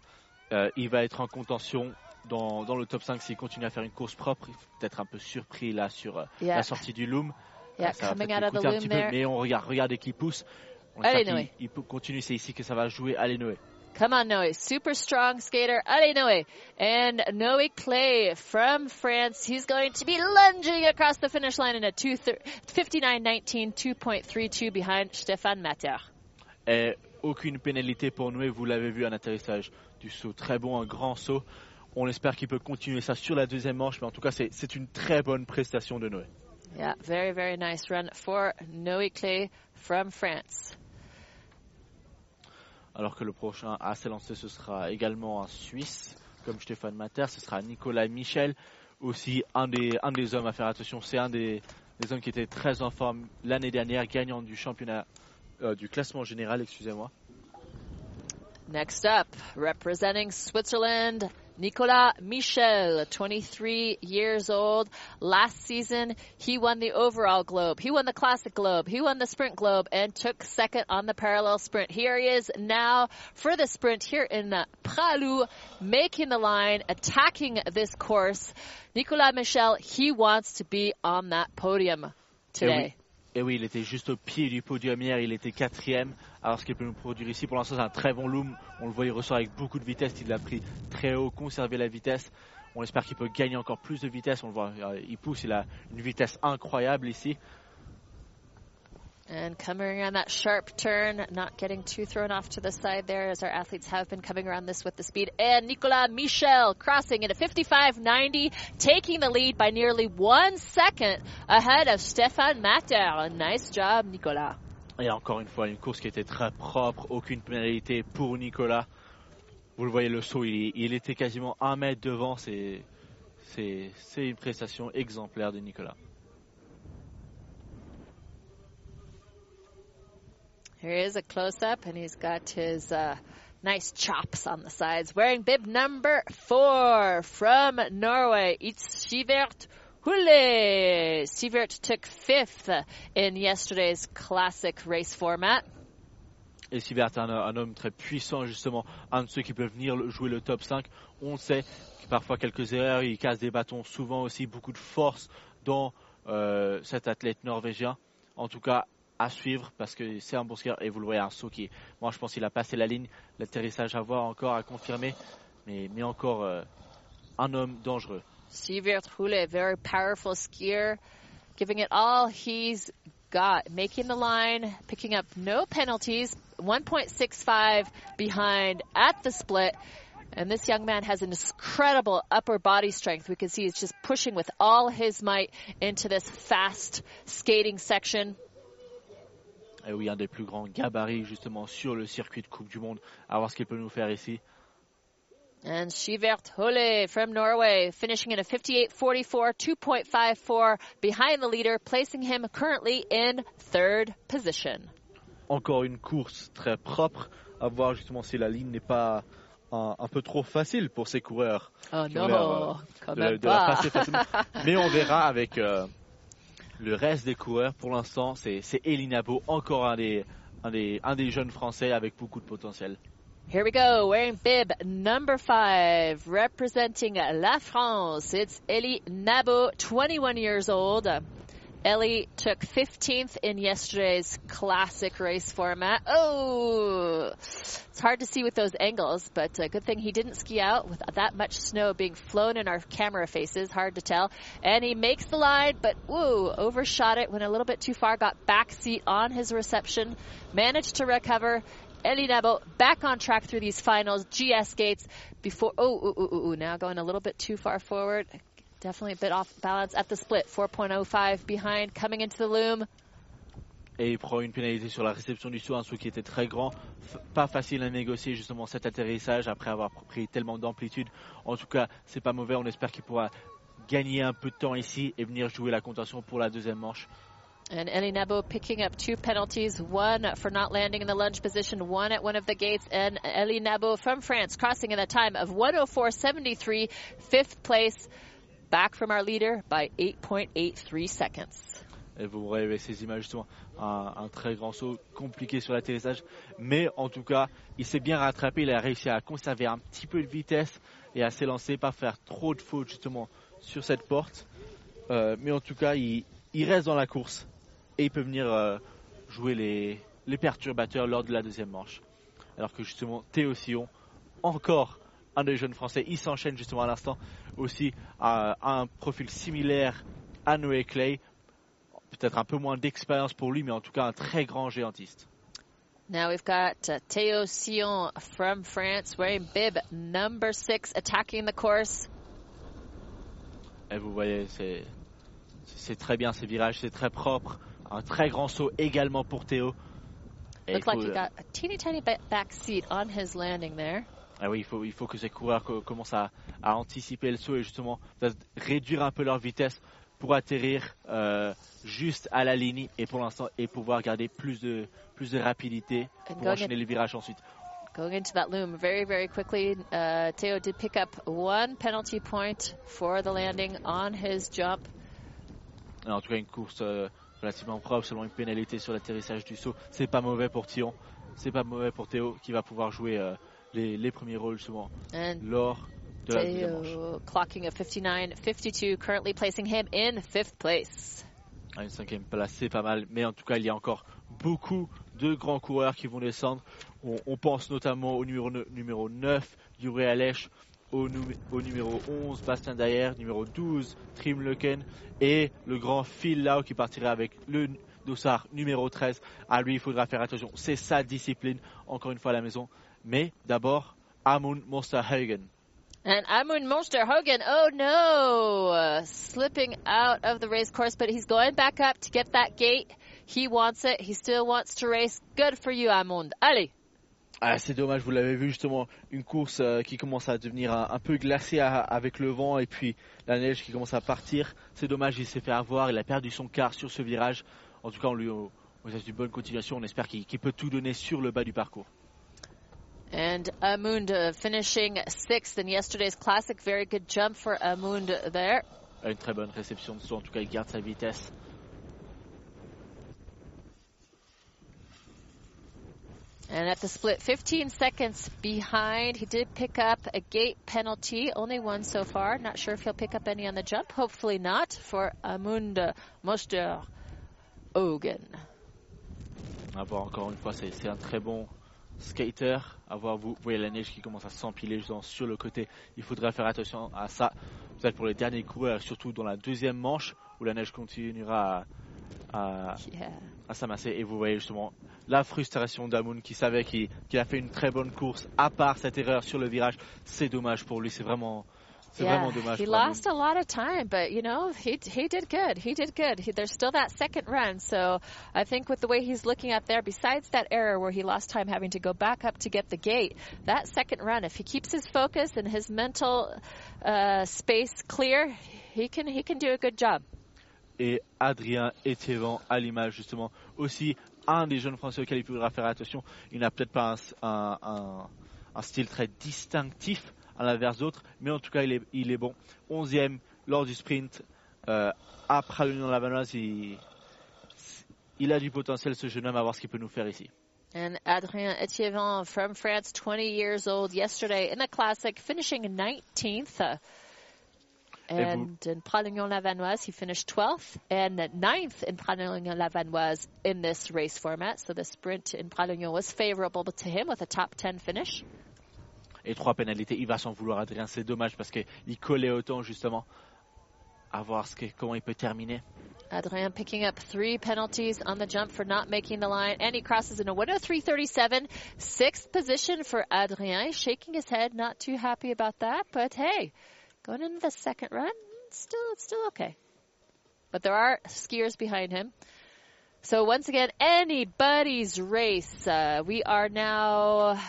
euh, il va être en contention dans, dans le top 5 s'il continue à faire une course propre. Il faut peut-être un peu surpris là sur euh, Yeah. la sortie du loom. Yeah, Ça va coming peut-être out of the un petit peu, mais on regarde, regardez qu'il pousse. On Allez, Noé. il peut continuer, c'est ici que ça va jouer. Allez Noé. Come on, Noe. Super strong skater. Allez, Noe. And Noe Clay from France. He's going to be lunging across the finish line in a 59.19, 2.32 behind Stefan Matter. Et aucune pénalité pour Noé, vous l'avez vu, un atterrissage du saut très bon, un grand saut. On espère qu'il peut continuer ça sur la deuxième manche, mais en tout cas, c'est une très bonne prestation de Noé. Yeah, very, very nice run for Noe Clay from France. Alors que le prochain à s'élancer, ce sera également un Suisse, comme Stéphane Mater, ce sera Nicolas Michel, aussi un des, un des hommes à faire attention. C'est un des, des hommes qui était très en forme l'année dernière, gagnant du championnat, euh, du classement général, excusez-moi. Next up, representing Switzerland, Nicolas Michel, 23 years old. Last season, he won the overall globe. He won the classic globe. He won the sprint globe and took second on the parallel sprint. Here he is now for the sprint here in Pralou, making the line, attacking this course. Nicolas Michel, he wants to be on that podium eh today. Et oui, il était juste au pied du podium hier, il était quatrième. Alors ce qu'il peut nous produire ici, pour l'instant c'est un très bon loom. On le voit, il ressort avec beaucoup de vitesse, il l'a pris très haut, conservé la vitesse. On espère qu'il peut gagner encore plus de vitesse. On le voit, euh, il pousse, il a une vitesse incroyable ici. And coming around that sharp turn, not getting too thrown off to the side there, as our athletes have been coming around this with the speed. And Nicolas Michel crossing into 55.90, taking the lead by nearly one second ahead of Stéphane Matter. Nice job, Nicolas. Et encore une fois, une course qui était très propre, aucune pénalité pour Nicolas. Vous le voyez, le saut, il, il était quasiment un mètre devant. C'est une prestation exemplaire de Nicolas. Here is a close up, and he's got his uh, nice chops on the sides. Wearing bib number four from Norway, it's Sivert Hule. Sivert took fifth in yesterday's classic race format. Et Sivert est un, homme très puissant, justement, un de ceux qui peuvent venir jouer le top 5. On sait que parfois quelques erreurs, il casse des bâtons, souvent aussi beaucoup de force dans euh, cet athlète norvégien. En tout cas, à suivre parce que c'est un bon skieur et vous le voyez un saut qui moi je pense qu'il a passé la ligne l'atterrissage à voir encore à confirmer mais, mais encore euh, un homme dangereux Sivert Hule, very powerful skier giving it all he's got making the line picking up no penalties 1.65 behind at the split and this young man has an incredible upper body strength. We can see he's just pushing with all his might into this fast skating section. Et oui, un des plus grands gabarits justement sur le circuit de Coupe du Monde. À voir ce qu'il peut nous faire ici. And Shivert Hole from Norway finishing in a 58.44, 2.54 behind the leader, placing him currently in third position. Encore une course très propre. À voir justement si la ligne n'est pas un, un, peu trop facile pour ces coureurs. Oh non, de, de, de la passer facilement. <laughs> Mais on verra avec euh, le reste des coureurs, pour l'instant, c'est Elinabo, encore un des, un, des, un des jeunes Français avec beaucoup de potentiel. Here we go, wearing bib number five, representing La France. It's Elie Nabo, 21 years old. Ellie took 15th in yesterday's classic race format. Oh, it's hard to see with those angles, but a good thing he didn't ski out with that much snow being flown in our camera faces. Hard to tell. And he makes the line, but woo, overshot it, went a little bit too far, got backseat on his reception, managed to recover. Elie Nebo back on track through these finals. GS gates before. Oh, ooh, ooh, ooh, now going a little bit too far forward. Definitely a bit off balance at the split. 4.05 behind, coming into the loom. Et il prend une pénalité sur la réception du saut, un saut qui était très grand. Pas facile à négocier justement cet atterrissage après avoir pris tellement d'amplitude. En tout cas, c'est pas mauvais. On espère qu'il pourra gagner un peu de temps ici et venir jouer la contention pour la deuxième manche. And Elie Nebo picking up two penalties, one for not landing in the lunge position, one at one of the gates, and Elie Nebo from France crossing in a time of 104.73, fifth place, back from our leader by 8.83 seconds. Et vous voyez ces images justement, un, très grand saut compliqué sur l'atterrissage, mais en tout cas, il s'est bien rattrapé, il a réussi à conserver un petit peu de vitesse et à s'élancer, pas faire trop de fautes justement sur cette porte. Euh, mais en tout cas, il reste dans la course et il peut venir euh, jouer les, les, perturbateurs lors de la deuxième manche. Alors que justement, Théo Sion, encore un des jeunes Français, il s'enchaîne justement à l'instant aussi à, à, un profil similaire à Noé Clay. Peut-être un peu moins d'expérience pour lui, mais en tout cas un très grand géantiste. Now we've got uh, Théo Sion from France wearing bib number six attacking the course. Et vous voyez, c'est très bien ces virages, c'est très propre. Un très grand saut également pour Théo. Et Looks like he got a teeny tiny back seat on his landing there. Ah oui, il faut, il faut que ces coureurs commencent à, à anticiper le saut et justement réduire un peu leur vitesse pour atterrir euh, juste à la ligne et pour l'instant et pouvoir garder plus de, plus de rapidité And pour enchaîner les virages ensuite. Going into that loom very, very quickly. Uh, Teo did pick up one penalty point for the landing on his jump. En tout cas, une course euh, relativement propre, seulement une pénalité sur l'atterrissage du saut. C'est pas mauvais pour Thion, c'est pas mauvais pour Théo qui va pouvoir jouer euh, les, les premiers rôles justement And lors de la deuxième manche. Clocking a 59-52, currently placing him in fifth place. À une cinquième place, c'est pas mal, mais en tout cas, il y a encore beaucoup de grands coureurs qui vont descendre. On, on pense notamment au numéro, numéro 9, Yuri Alech, au, nu- au numéro 11, Bastien Dayer, numéro 12, Trim Leken, et le grand Phil Lau qui partirait avec le dossard numéro 13. À lui, il faudra faire attention, c'est sa discipline, encore une fois à la maison. Mais d'abord, Amund Monsterhagen. And Amund Monster Hogan, oh no, uh, slipping out of the race course, but he's going back up to get that gate. He wants it. He still wants to race. Good for you, Amund. Allez. Ah, c'est dommage, vous l'avez vu justement, une course euh, qui commence à devenir un, un peu glacée à- avec le vent et puis la neige qui commence à partir. C'est dommage, il s'est fait avoir, il a perdu son quart sur ce virage. En tout cas, on lui on, on lui souhaite une bonne continuation, on espère qu'il peut tout donner sur le bas du parcours. And Amund uh, finishing sixth in yesterday's classic. Very good jump for Amund there. Euh, Une très bonne réception de saut, en tout cas, il garde sa vitesse. And at the split, 15 seconds behind. He did pick up a gate penalty, only one so far. Not sure if he'll pick up any on the jump. Hopefully not for Amund Moster Ogen. À voir encore une fois, c'est un très bon skater. À voir, vous voyez la neige qui commence à s'empiler sur le côté. Il faudra faire attention à ça, peut-être pour les derniers coureurs, surtout dans la deuxième manche où la neige continuera à, à- Yeah. à s'amasser. Et vous voyez justement la frustration d'Amoun qui savait qu'il qu'il a fait une très bonne course, à part cette erreur sur le virage. C'est dommage pour lui, c'est vraiment, c'est Yeah, vraiment dommage. he lost a lot of time, but you know he he did good. He did good. He, there's still that second run, so I think with the way he's looking up there, besides that error where he lost time having to go back up to get the gate, that second run, if he keeps his focus and his mental uh, space clear, he can he can do a good job. Et Adrien Étiévan à l'image justement aussi un des jeunes français auxquels il faudra faire attention. Il n'a peut-être pas un, style très distinctif à l'inverse d'autres, mais en tout cas il est, bon. 11e lors du sprint euh, après l'Union Lavanoise, il, il a du potentiel ce jeune homme à voir ce qu'il peut nous faire ici. And Adrien Etievant from France, 20 years old, yesterday in a classic, finishing 19th. And in Pralognon-Lavanoise, he finished 12th and 9th in Pralognon-Lavanoise in this race format. So the sprint in Pralognon was favorable to him with a top 10 finish. Et trois pénalités, il va s'en vouloir Adrien, c'est dommage parce qu'il collait autant justement à voir ce que, comment il peut terminer. Adrien picking up three penalties on the jump for not making the line, and he crosses in a 103.37, sixth position for Adrien. Shaking his head, not too happy about that, but hey, going into the second run, still it's still okay. But there are skiers behind him. So once again, anybody's race. Uh, we are now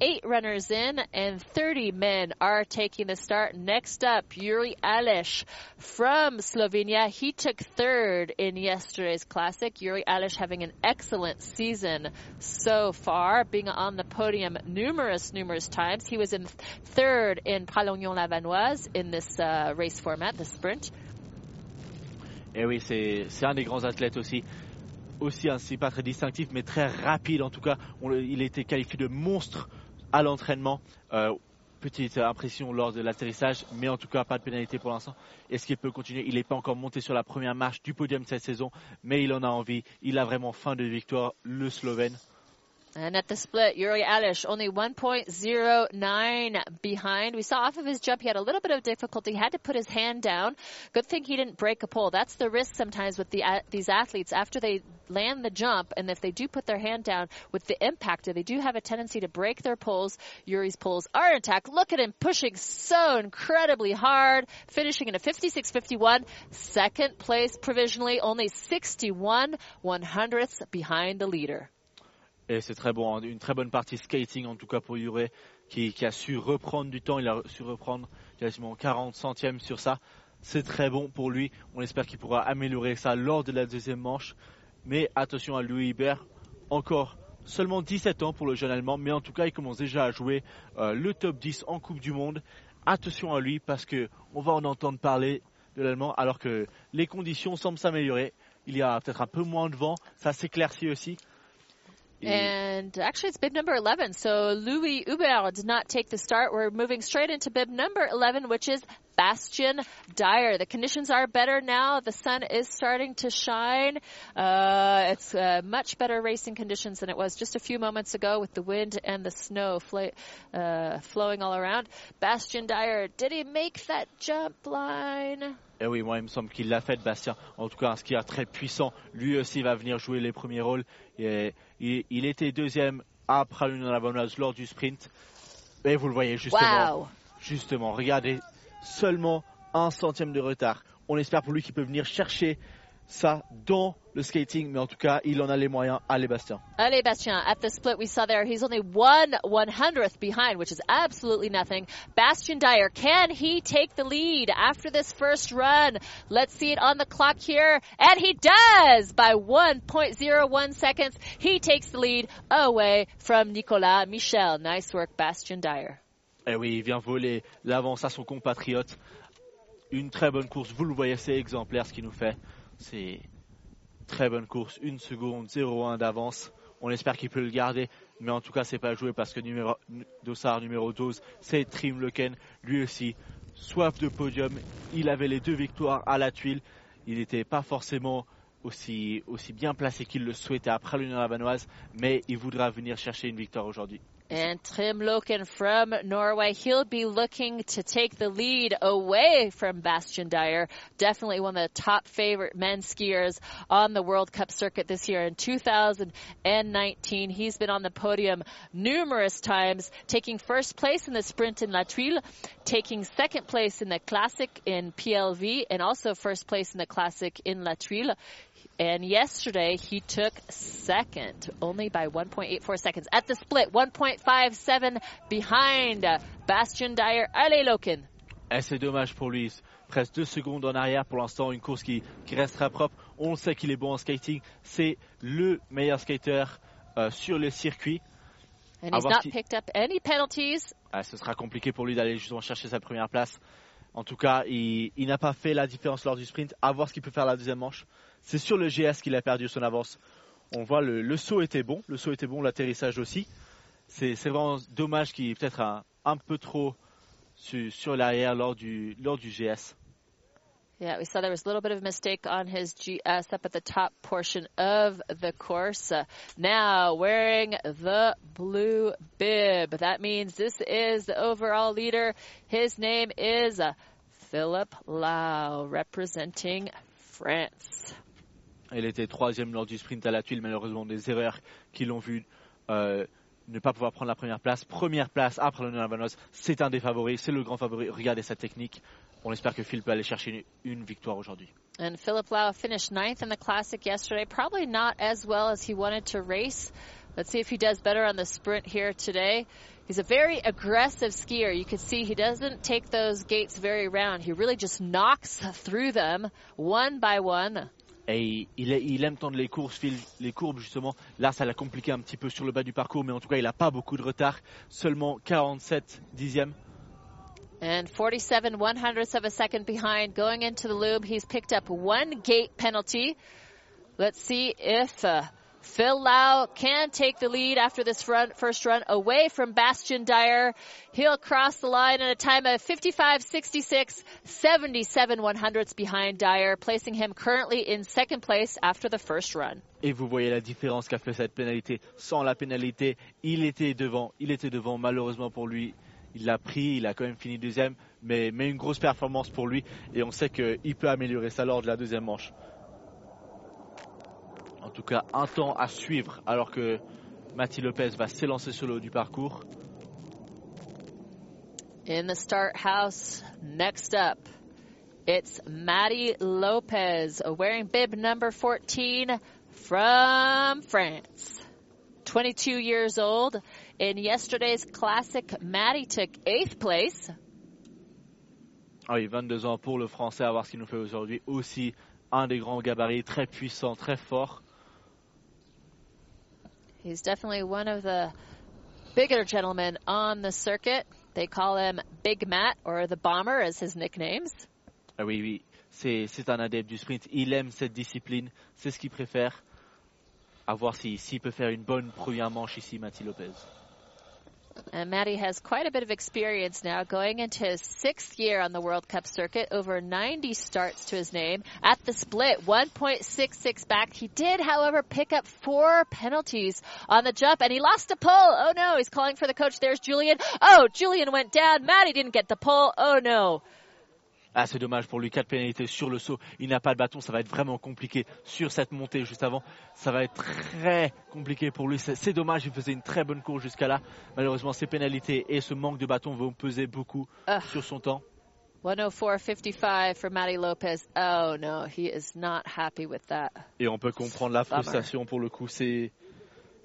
eight runners in, and 30 men are taking the start. Next up, Yuri Aleš from Slovenia. He took third in yesterday's classic. Yuri Aleš having an excellent season so far, being on the podium numerous, numerous times. He was in third in Pralognon-Lavanoise in this uh, race format, the sprint. Et oui, c'est un des grands athlètes aussi. Aussi un style pas très distinctif, mais très rapide en tout cas. Il été qualifié de monstre à l'entraînement. Euh, petite impression lors de l'atterrissage, mais en tout cas pas de pénalité pour l'instant. Est-ce qu'il peut continuer? Il n'est pas encore monté sur la première marche du podium cette saison, mais il en a envie. Il a vraiment faim de victoire, le Slovène. And at the split, Yuri Alish only 1.09 behind. We saw off of his jump, he had a little bit of difficulty, had to put his hand down. Good thing he didn't break a pole. That's the risk sometimes with the, a- these athletes after they land the jump, and if they do put their hand down with the impact, they do have a tendency to break their poles. Yuri's poles are intact. Look at him pushing so incredibly hard, finishing in a 56.51, second place provisionally, only 61 one hundredths behind the leader. Et c'est très bon, hein. une très bonne partie skating en tout cas pour Yure, qui, a su reprendre du temps, il a su reprendre quasiment 40 centièmes sur ça. C'est très bon pour lui, on espère qu'il pourra améliorer ça lors de la deuxième manche. Mais attention à Louis Hubert, encore seulement 17 ans pour le jeune Allemand, mais en tout cas, il commence déjà à jouer euh, le top 10 en Coupe du Monde. Attention à lui parce que on va en entendre parler de l'Allemand alors que les conditions semblent s'améliorer. Il y a peut-être un peu moins de vent, ça s'éclaircit aussi. And actually, it's bib number 11. So Louis Hubert did not take the start. We're moving straight into bib number 11, which is Bastian Dyer. The conditions are better now. The sun is starting to shine. Uh, it's uh, much better racing conditions than it was just a few moments ago with the wind and the snow fla- uh, flowing all around. Bastian Dyer, did he make that jump line? Eh oui, moi il me semble qu'il l'a fait, Bastien. En tout cas, un skieur très puissant. Lui aussi va venir jouer les premiers rôles. Et, il, il était deuxième après l'Union Lavanoise lors du sprint. Et vous le voyez justement. Wow. Justement, regardez, seulement un centième de retard. On espère pour lui qu'il peut venir chercher ça dans le skating, mais en tout cas, il en a les moyens. Allez, Bastien. Allez, Bastien, at the split we saw there, he's only one one hundredth behind, which is absolutely nothing. Bastian Dyer, can he take the lead after this first run? Let's see it on the clock here. And he does by 1.01 seconds. He takes the lead away from Nicolas Michel. Nice work, Bastian Dyer. Eh oui, il vient voler l'avance à son compatriote. Une très bonne course, vous le voyez, c'est exemplaire ce qu'il nous fait. C'est très bonne course, une seconde, 0,1 d'avance. On espère qu'il peut le garder, mais en tout cas, c'est pas joué parce que numéro, Dossard numéro 12, c'est Trim Leken, lui aussi, soif de podium. Il avait les deux victoires à la tuile. Il n'était pas forcément aussi, bien placé qu'il le souhaitait après l'Union Lavanoise, mais il voudra venir chercher une victoire aujourd'hui. And Trim Loken from Norway, he'll be looking to take the lead away from Bastian Dyer. Definitely one of the top favorite men skiers on the World Cup circuit this year in 2019. He's been on the podium numerous times, taking first place in the sprint in La Tuile, taking second place in the classic in PLV, and also first place in the classic in La Tuile. And yesterday he took second, only by 1.84 seconds. At the split, 1.57 behind uh, Bastian Dyer. Allez, Loken. Eh, c'est dommage pour lui. Presque deux secondes en arrière pour l'instant. Une course qui, qui restera propre. On sait qu'il est bon en skating. C'est le meilleur skater euh, sur le circuit. And he's not picked up any penalties. Ah, ce sera compliqué pour lui d'aller justement chercher sa première place. En tout cas, il, il n'a pas fait la différence lors du sprint. À voir ce qu'il peut faire la deuxième manche. C'est sur le GS qu'il a perdu son avance. On voit le, le saut était bon. Le saut était bon, l'atterrissage aussi. C'est vraiment dommage qu'il est peut-être un, un peu trop sur, l'arrière lors du, lors du GS. Yeah, we saw there was a little bit of mistake on his GS up at the top portion of the course. Now wearing the blue bib. That means this is the overall leader. His name is uh, Philip Lau, representing France. Il était troisième lors du sprint à la tuile, malheureusement des erreurs qui l'ont vu euh, ne pas pouvoir prendre la première place. Première place après le Navanoz, c'est un des favoris, c'est le grand favori. Regardez sa technique. On espère que Phil peut aller chercher une, une victoire aujourd'hui. And Philip Lau finished ninth in the classic yesterday. Probably not as well as he wanted to race. Let's see if he does better on the sprint here today. He's a very aggressive skier. You can see he doesn't take those gates very round. He really just knocks through them one by one. Et il, il aime tendre les courses, Phil, les courbes justement. Là, ça l'a compliqué un petit peu sur le bas du parcours, mais en tout cas, il n'a pas beaucoup de retard. Seulement 47 dixièmes. And 47 one hundredths of a second behind going into the loop. He's picked up one gate penalty. Let's see if uh, Phil Lau can take the lead after this run, first run away from Bastian Dyer. He'll cross the line in a time of 55.66, 77 one hundredths behind Dyer, placing him currently in second place after the first run. Et vous voyez la différence qu'a fait cette pénalité. Sans la pénalité, il était devant. Il était devant, malheureusement pour lui. Il l'a pris, il a quand même fini deuxième, mais, mais une grosse performance pour lui. Et on sait qu'il peut améliorer ça lors de la deuxième manche. En tout cas, un temps à suivre alors que Mati Lopez va s'élancer sur le haut du parcours. In the start house, next up, it's Maddie Lopez wearing bib number 14 from France. 22 years old. In yesterday's classic, Maddie took eighth place. Ah oui, 22 ans pour le français, à voir ce qu'il nous fait aujourd'hui. Aussi un des grands gabarits, très puissant, très fort. He's definitely one of the bigger gentlemen on the circuit. They call him Big Matt or the Bomber as his nicknames. Ah oui, oui, c'est c'est un adepte du sprint. Il aime cette discipline, c'est ce qu'il préfère. À voir s'il s'il peut faire une bonne première manche ici, Matty Lopez. Uh, and Matty has quite a bit of experience now going into his sixth year on the World Cup circuit, over 90 starts to his name. At the split, 1.66 back. He did, however, pick up four penalties on the jump and he lost a pull. Oh no, he's calling for the coach. There's Julian. Oh, Julian went down. Matty didn't get the pull. Oh no. Ah, c'est dommage pour lui, quatre pénalités sur le saut. Il n'a pas de bâton, ça va être vraiment compliqué sur cette montée juste avant. Ça va être très compliqué pour lui. C'est dommage, il faisait une très bonne course jusqu'à là. Malheureusement, ces pénalités et ce manque de bâton vont peser beaucoup Ugh. sur son temps. 104.55 for Matty Lopez. Oh no, he is not happy with that. Et on peut comprendre la frustration pour le coup. C'est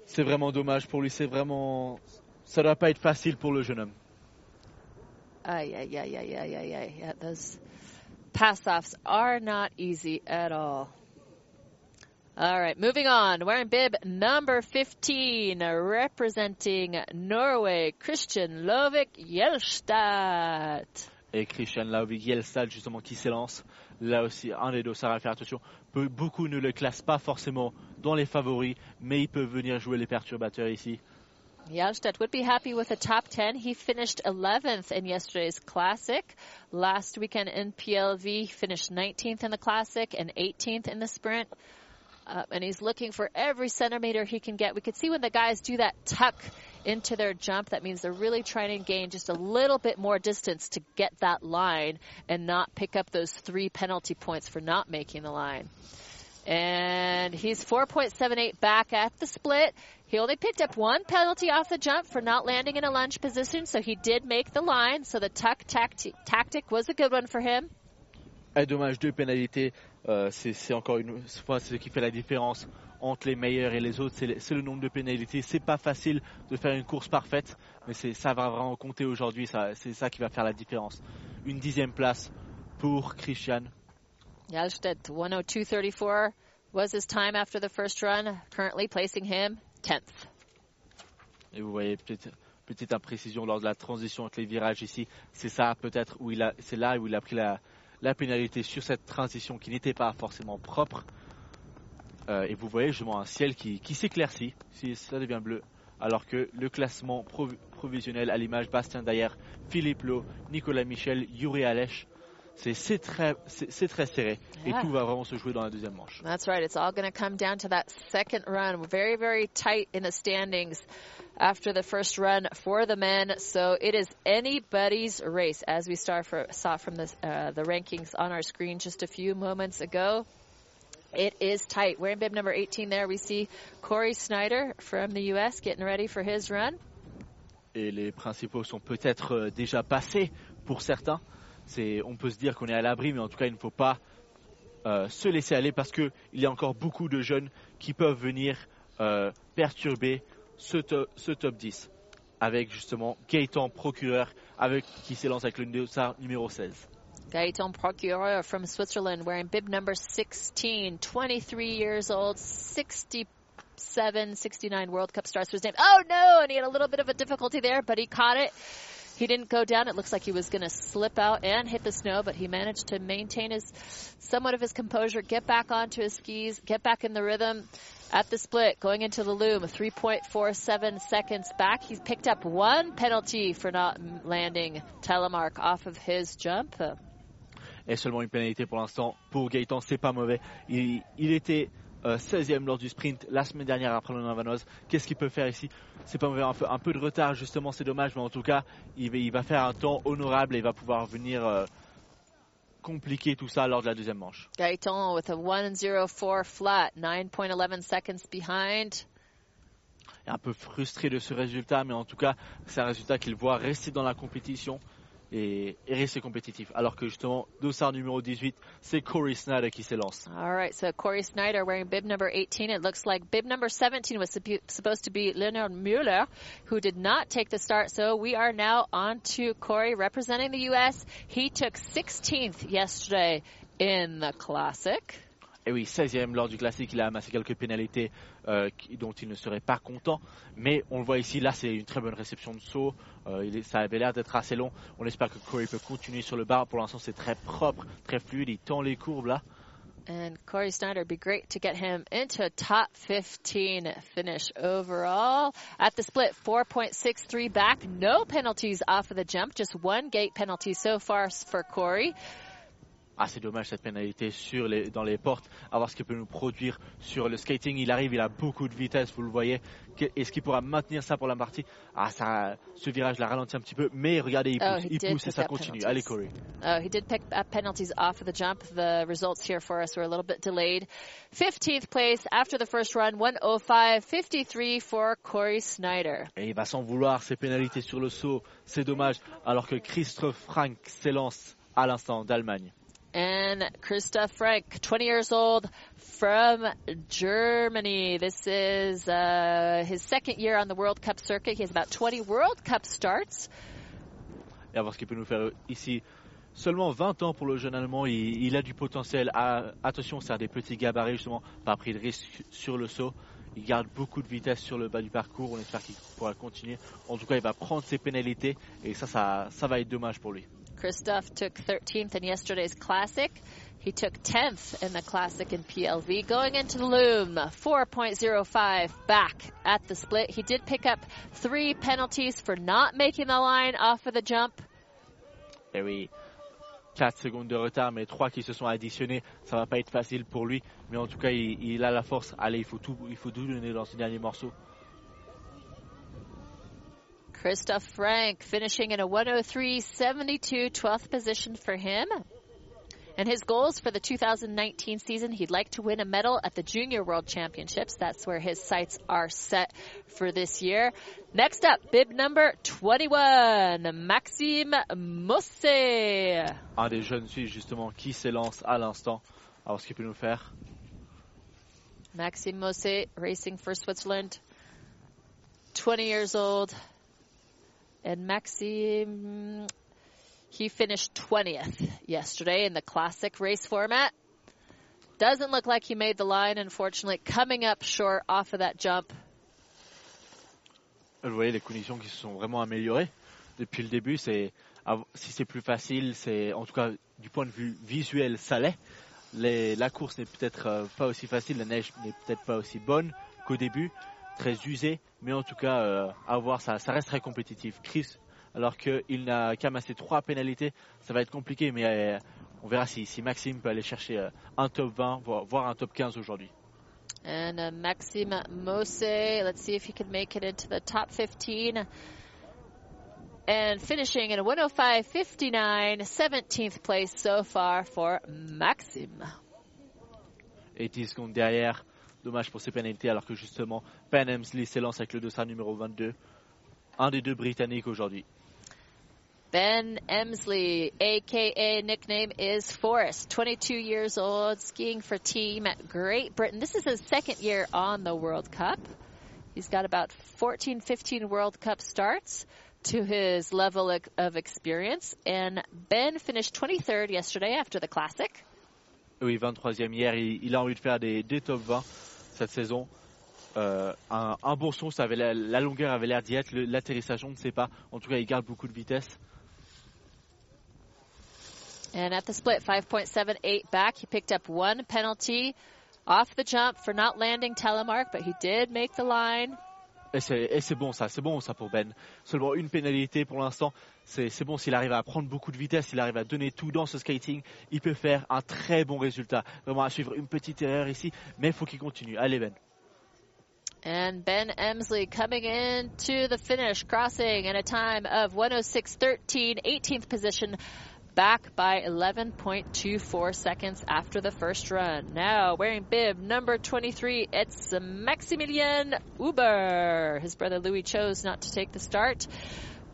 c'est vraiment dommage pour lui. C'est vraiment. Ça doit pas être facile pour le jeune homme. Ay, ay, ay, ay, ay, ay, ay. Yeah, those pass offs are not easy at all. All right, moving on. Wearing bib number 15, representing Norway, Christian Lovik Jelstad. Et Christian Lauvig Jelstad, justement, qui s'élance. Là aussi, un des ça va faire attention. Beaucoup ne le classent pas forcément dans les favoris, mais il peut venir jouer les perturbateurs ici. Jelstad would be happy with a top 10. He finished 11th in yesterday's Classic. Last weekend in PLV, he finished 19th in the Classic and 18th in the Sprint. Uh, and he's looking for every centimeter he can get. We could see when the guys do that tuck into their jump, that means they're really trying to gain just a little bit more distance to get that line and not pick up those three penalty points for not making the line. And he's 4.78 back at the split. He only picked up one penalty off the jump for not landing in a lunge position, so he did make the line. So the tuck tacti- tactic was a good one for him. Eh, dommage, deux pénalités. Euh, c'est encore une fois ce qui fait la différence entre les meilleurs et les autres. C'est le, le nombre de pénalités. C'est pas facile de faire une course parfaite, mais ça va vraiment compter aujourd'hui. C'est ça qui va faire la différence. Une dixième place pour Christian. Jalstedt 102.34 was his time after the first run, currently placing him 10th. Et vous voyez petite, imprécision lors de la transition entre les virages ici. C'est ça peut-être où il a, c'est là où il a pris la, la pénalité sur cette transition qui n'était pas forcément propre. Euh, et vous voyez justement un ciel qui, qui s'éclaircit, ça devient bleu. Alors que le classement provi- provisionnel à l'image Bastien Dayer, Philippe Lowe, Nicolas Michel, Yuri Alech, c'est très, c'est très serré. Et Yeah. tout va vraiment se jouer dans la deuxième manche. That's right. It's all going to come down to that second run. Very, very tight in the standings after the first run for the men. So it is anybody's race, as we for, saw from the, uh, the rankings on our screen just a few moments ago. It is tight. Wearing bib number 18 there, we see Corey Snyder from the U.S. getting ready for his run. et les principaux sont peut-être euh, déjà passés pour certains. On peut se dire qu'on est à l'abri, mais en tout cas, il ne faut pas euh, se laisser aller parce qu'il y a encore beaucoup de jeunes qui peuvent venir euh, perturber ce, to- ce top 10 avec justement Gaëtan Procureur avec, qui s'élance avec le numéro 16. Gaëtan Procureur from Switzerland wearing bib number 16, 23 years old, 67, 69 World Cup starts to his name. Oh no! And he had a little bit of a difficulty there, but he caught it. He didn't go down. It looks like he was going to slip out and hit the snow, but he managed to maintain his somewhat of his composure, get back onto his skis, get back in the rhythm. At the split, going into the loom, 3.47 seconds back. He's picked up one penalty for not landing telemark off of his jump. Et seulement une pénalité pour l'instant pour Gaëtan, c'est pas mauvais. Il, il était euh, 16e lors du sprint la semaine dernière après le Vanoise. Qu'est-ce qu'il peut faire ici? C'est pas mauvais, un peu, un peu de retard justement, c'est dommage, mais en tout cas, il va, il va faire un temps honorable et il va pouvoir venir euh, compliquer tout ça lors de la deuxième manche. Gaetan with a 104 flat, 9.11 seconds behind. Un peu frustré de ce résultat, mais en tout cas, c'est un résultat qu'il voit rester dans la compétition et, et rester compétitif. Alors que justement, dossard numéro 18, c'est Corey Snyder qui s'élance. All right, so Corey Snyder wearing bib number 18. It looks like bib number 17 was supposed to be Leonard Mueller, who did not take the start. So we are now on to Corey representing the U.S. He took 16th yesterday in the Classic. Et oui, 16e lors du classique, il a amassé quelques pénalités euh, dont il ne serait pas content. Mais on le voit ici, là c'est une très bonne réception de saut. Euh, ça avait l'air d'être assez long. On espère que Corey peut continuer sur le bar. Pour l'instant c'est très propre, très fluide. Il tend les courbes là. And Corey Snyder, it'd be great to get him into top 15 finish overall. At the split, 4.63 back, no penalties off of the jump, just one gate penalty so far for Corey. Ah c'est dommage cette pénalité sur les, dans les portes. À voir ce qu'il peut nous produire sur le skating. Il arrive, il a beaucoup de vitesse, vous le voyez. Est-ce qu'il pourra maintenir ça pour la partie? Ah ça, ce virage l'a ralenti un petit peu. Mais regardez, il Oh, pousse, he il did pousse et ça continue. penalties. Allez Corey. Oh, he did pick up penalties off of the jump. The results here for us were a little bit delayed. 15th place after the first run, 105.53 for Corey Snyder. Et il va s'en vouloir, ces pénalités sur le saut, c'est dommage, alors que Christophe Frank s'élance à l'instant d'Allemagne. And Christoph Frank, 20 years old from Germany. This is uh, his second year on the World Cup circuit. He has about 20 World Cup starts. Et à voir ce qu'il peut nous faire ici. Seulement 20 ans pour le jeune Allemand, il, il a du potentiel. Ah, attention, c'est un des petits gabarits justement, pas pris de risque sur le saut. Il garde beaucoup de vitesse sur le bas du parcours, on espère qu'il pourra continuer. En tout cas, il va prendre ses pénalités et ça, ça, ça va être dommage pour lui. Christoph took 13th in yesterday's classic. He took 10th in the classic in PLV. Going into the loom, 4.05 back at the split. He did pick up three penalties for not making the line off of the jump. Et oui, 4 secondes de retard, mais 3 qui se sont additionnés. Ça va pas être facile pour lui, mais en tout cas, il, il a la force. Allez, il faut tout, il faut tout donner dans ce dernier morceau. Christoph Frank finishing in a 103.72, 12th position for him. And his goals for the 2019 season, he'd like to win a medal at the Junior World Championships. That's where his sights are set for this year. Next up, bib number 21, Maxime Mosse. Un des jeunes Suisses, justement, qui s'élance à l'instant. Alors, ce qu'il peut nous faire. Maxime Mosse racing for Switzerland, 20 years old. And Maxime, he finished 20th yesterday in the classic race format. Doesn't look like he made the line, unfortunately. Coming up short off of that jump. Vous voyez les conditions qui se sont vraiment améliorées depuis le début. C'est si c'est plus facile, c'est en tout cas du point de vue visuel, ça l'est. Les- la course n'est peut-être euh, pas aussi facile, la neige n'est peut-être pas aussi bonne qu'au début, très usée, mais en tout cas euh, à voir ça, ça reste très compétitif. Chris, alors qu'il n'a qu'amassé trois pénalités, ça va être compliqué, mais euh, on verra si, si Maxime peut aller chercher euh, un top 20, voire, un top 15 aujourd'hui. And uh, Maxime Mosse, let's see if he can make it into the top 15. And finishing in a 105.59, 17th place so far for Maxime. et 10 secondes derrière. Dommage pour ces pénalités alors que justement Ben Hemsley s'élance avec le dossard numéro 22. Un des deux Britanniques aujourd'hui. Ben Emsley, aka nickname is Forrest, 22 years old, skiing for Team Great Britain. This is his second year on the World Cup. He's got about 14, 15 World Cup starts to his level of- of experience. And Ben finished 23rd yesterday after the Classic. Oui, 23e hier, il, il a envie de faire des, des top 20 cette saison. Euh, un, un la, la longueur avait l'air d'y être, l'atterrissage on ne sait pas. En tout cas, il garde beaucoup de vitesse. And at the split, 5.78 back, he picked up one penalty off the jump for not landing telemark, but he did make the line. Et c'est bon ça, c'est bon ça pour Ben. Seulement une pénalité pour l'instant. C'est bon s'il arrive à prendre beaucoup de vitesse, s'il arrive à donner tout dans ce skating, il peut faire un très bon résultat. Vraiment à suivre une petite erreur ici, mais il faut qu'il continue. Allez Ben. And Ben Emsley coming into the finish, crossing in a time of 106.13, 18th position, back by 11.24 seconds after the first run. Now wearing bib number 23, it's Maximilian Uber. His brother Louis chose not to take the start,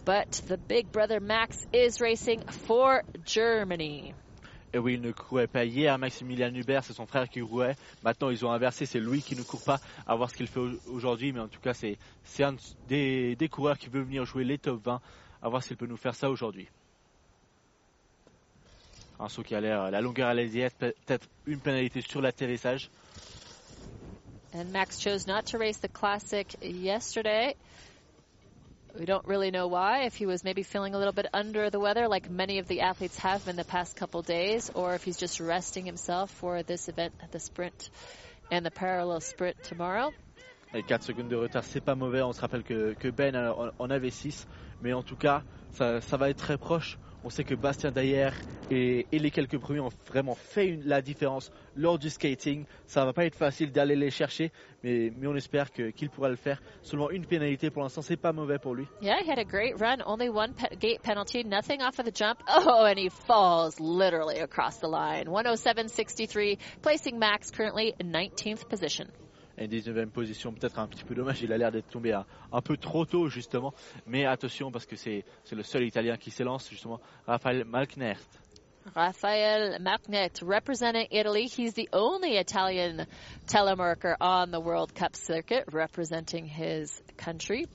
but the big brother Max is racing for Germany. Et oui, il ne courait pas hier, Maximilian Hubert, c'est son frère qui courait. Maintenant, ils ont inversé, c'est lui qui ne court pas. À voir ce qu'il fait aujourd'hui, mais en tout cas, c'est c'est un des, des coureurs qui veut venir jouer les top 20. À voir s'il peut nous faire ça aujourd'hui. Un saut qui a l'air, la longueur à l'aise diète, peut-être une pénalité sur l'atterrissage. And Max chose not to race the classic yesterday. We don't really know why, if he was maybe feeling a little bit under the weather, like many of the athletes have in the past couple days, or if he's just resting himself for this event, the sprint and the parallel sprint tomorrow. Et 4 secondes de retard, c'est pas mauvais. On se rappelle que, que Ben en, en avait 6. Mais en tout cas, ça, ça va être très proche. On sait que Bastien Dayer et, les quelques premiers ont vraiment fait la différence lors du skating. Ça va pas être facile d'aller les chercher, mais, on espère qu'il pourra le faire. Seulement une pénalité pour l'instant, c'est pas mauvais pour lui. Yeah, he had a great run. Only one pe- gate penalty, nothing off of the jump. <laughs> Oh, and he falls literally across the line. 107.63, placing Max currently in 19th position. Et 19e position, peut-être un petit peu dommage. Il a l'air d'être tombé un, peu trop tôt, justement. Mais attention, parce que c'est le seul Italien qui s'élance, justement. Raphaël Malknert. Rafael Macnet representing Italy. He's the only Italian telemarker on the World Cup circuit representing his country.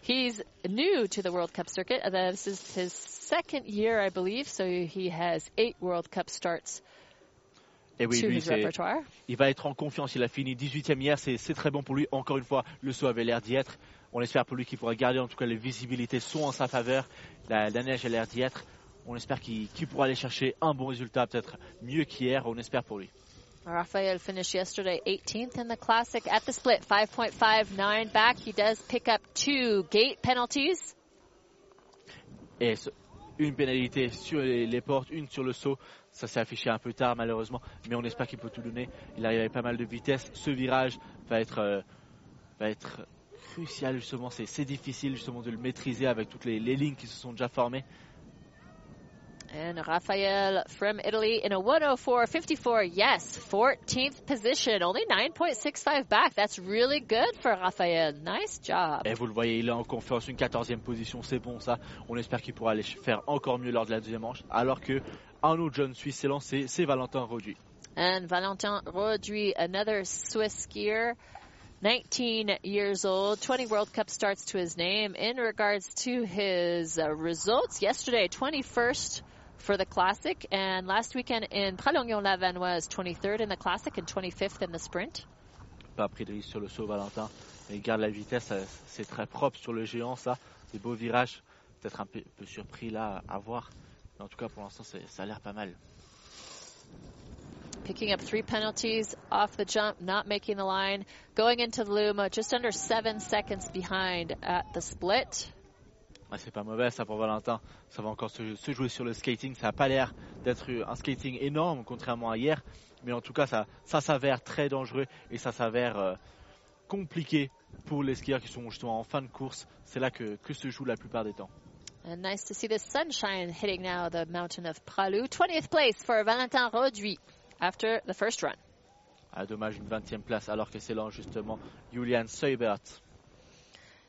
He's new to the World Cup circuit. This is his second year, I believe, so he has eight World Cup starts Et oui, lui, his c'est repertoire. il va être en confiance. Il a fini 18e hier, c'est c'est très bon pour lui. Encore une fois, le saut avait l'air d'y être. On espère pour lui qu'il pourra garder, en tout cas, les visibilités sont en sa faveur. La, la neige a l'air d'y être. On espère qu'il qu'il pourra aller chercher un bon résultat, peut-être mieux qu'hier. On espère pour lui. Rafael finished yesterday 18th in the classic at the split, 5.59 back. He does pick up two gate penalties. Et ce- une pénalité sur les, portes, une sur le saut. Ça s'est affiché un peu tard, malheureusement. Mais on espère qu'il peut tout donner. Il arrive avec pas mal de vitesse. Ce virage va être, euh, crucial, justement. C'est difficile, justement, de le maîtriser avec toutes les lignes qui se sont déjà formées. And Rafael from Italy in a 104.54. Yes, 14th position. Only 9.65 back. That's really good for Rafael. Nice job. Et vous le voyez, il est en confiance, une 14e position, c'est bon ça. On espère qu'il pourra aller faire encore mieux lors de la deuxième manche. Alors que un autre jeune Suisse s'est lancé, c'est Valentin Roduit. And Valentin Rodri, another Swiss skier, 19 years old, 20 World Cup starts to his name. In regards to his uh, results, yesterday 21st for the Classic, and last weekend in Pralognon-Lavanoise 23rd in the Classic and 25th in the Sprint. Pas pris de risque sur le saut, Valentin. Mais il garde la vitesse, euh, c'est très propre sur le géant, ça. Des beaux virages. Peut-être un peu, peu surpris là à voir. Mais en tout cas, pour l'instant, ça a l'air pas mal. Picking up three penalties off the jump, not making the line. Going into the Luma, uh, just under seven seconds behind at the split. Ouais, c'est pas mauvais ça pour Valentin. Ça va encore se, se jouer sur le skating. Ça n'a pas l'air d'être un skating énorme, contrairement à hier. Mais en tout cas, ça, ça s'avère très dangereux et ça s'avère euh, compliqué pour les skieurs qui sont justement en fin de course. C'est là que, que se joue la plupart des temps. And nice to see the sunshine hitting now the mountain of Pralou. 20th place for Valentin Rodri after the first run. Ah, dommage, une 20e place alors que c'est là justement Julian Seubert.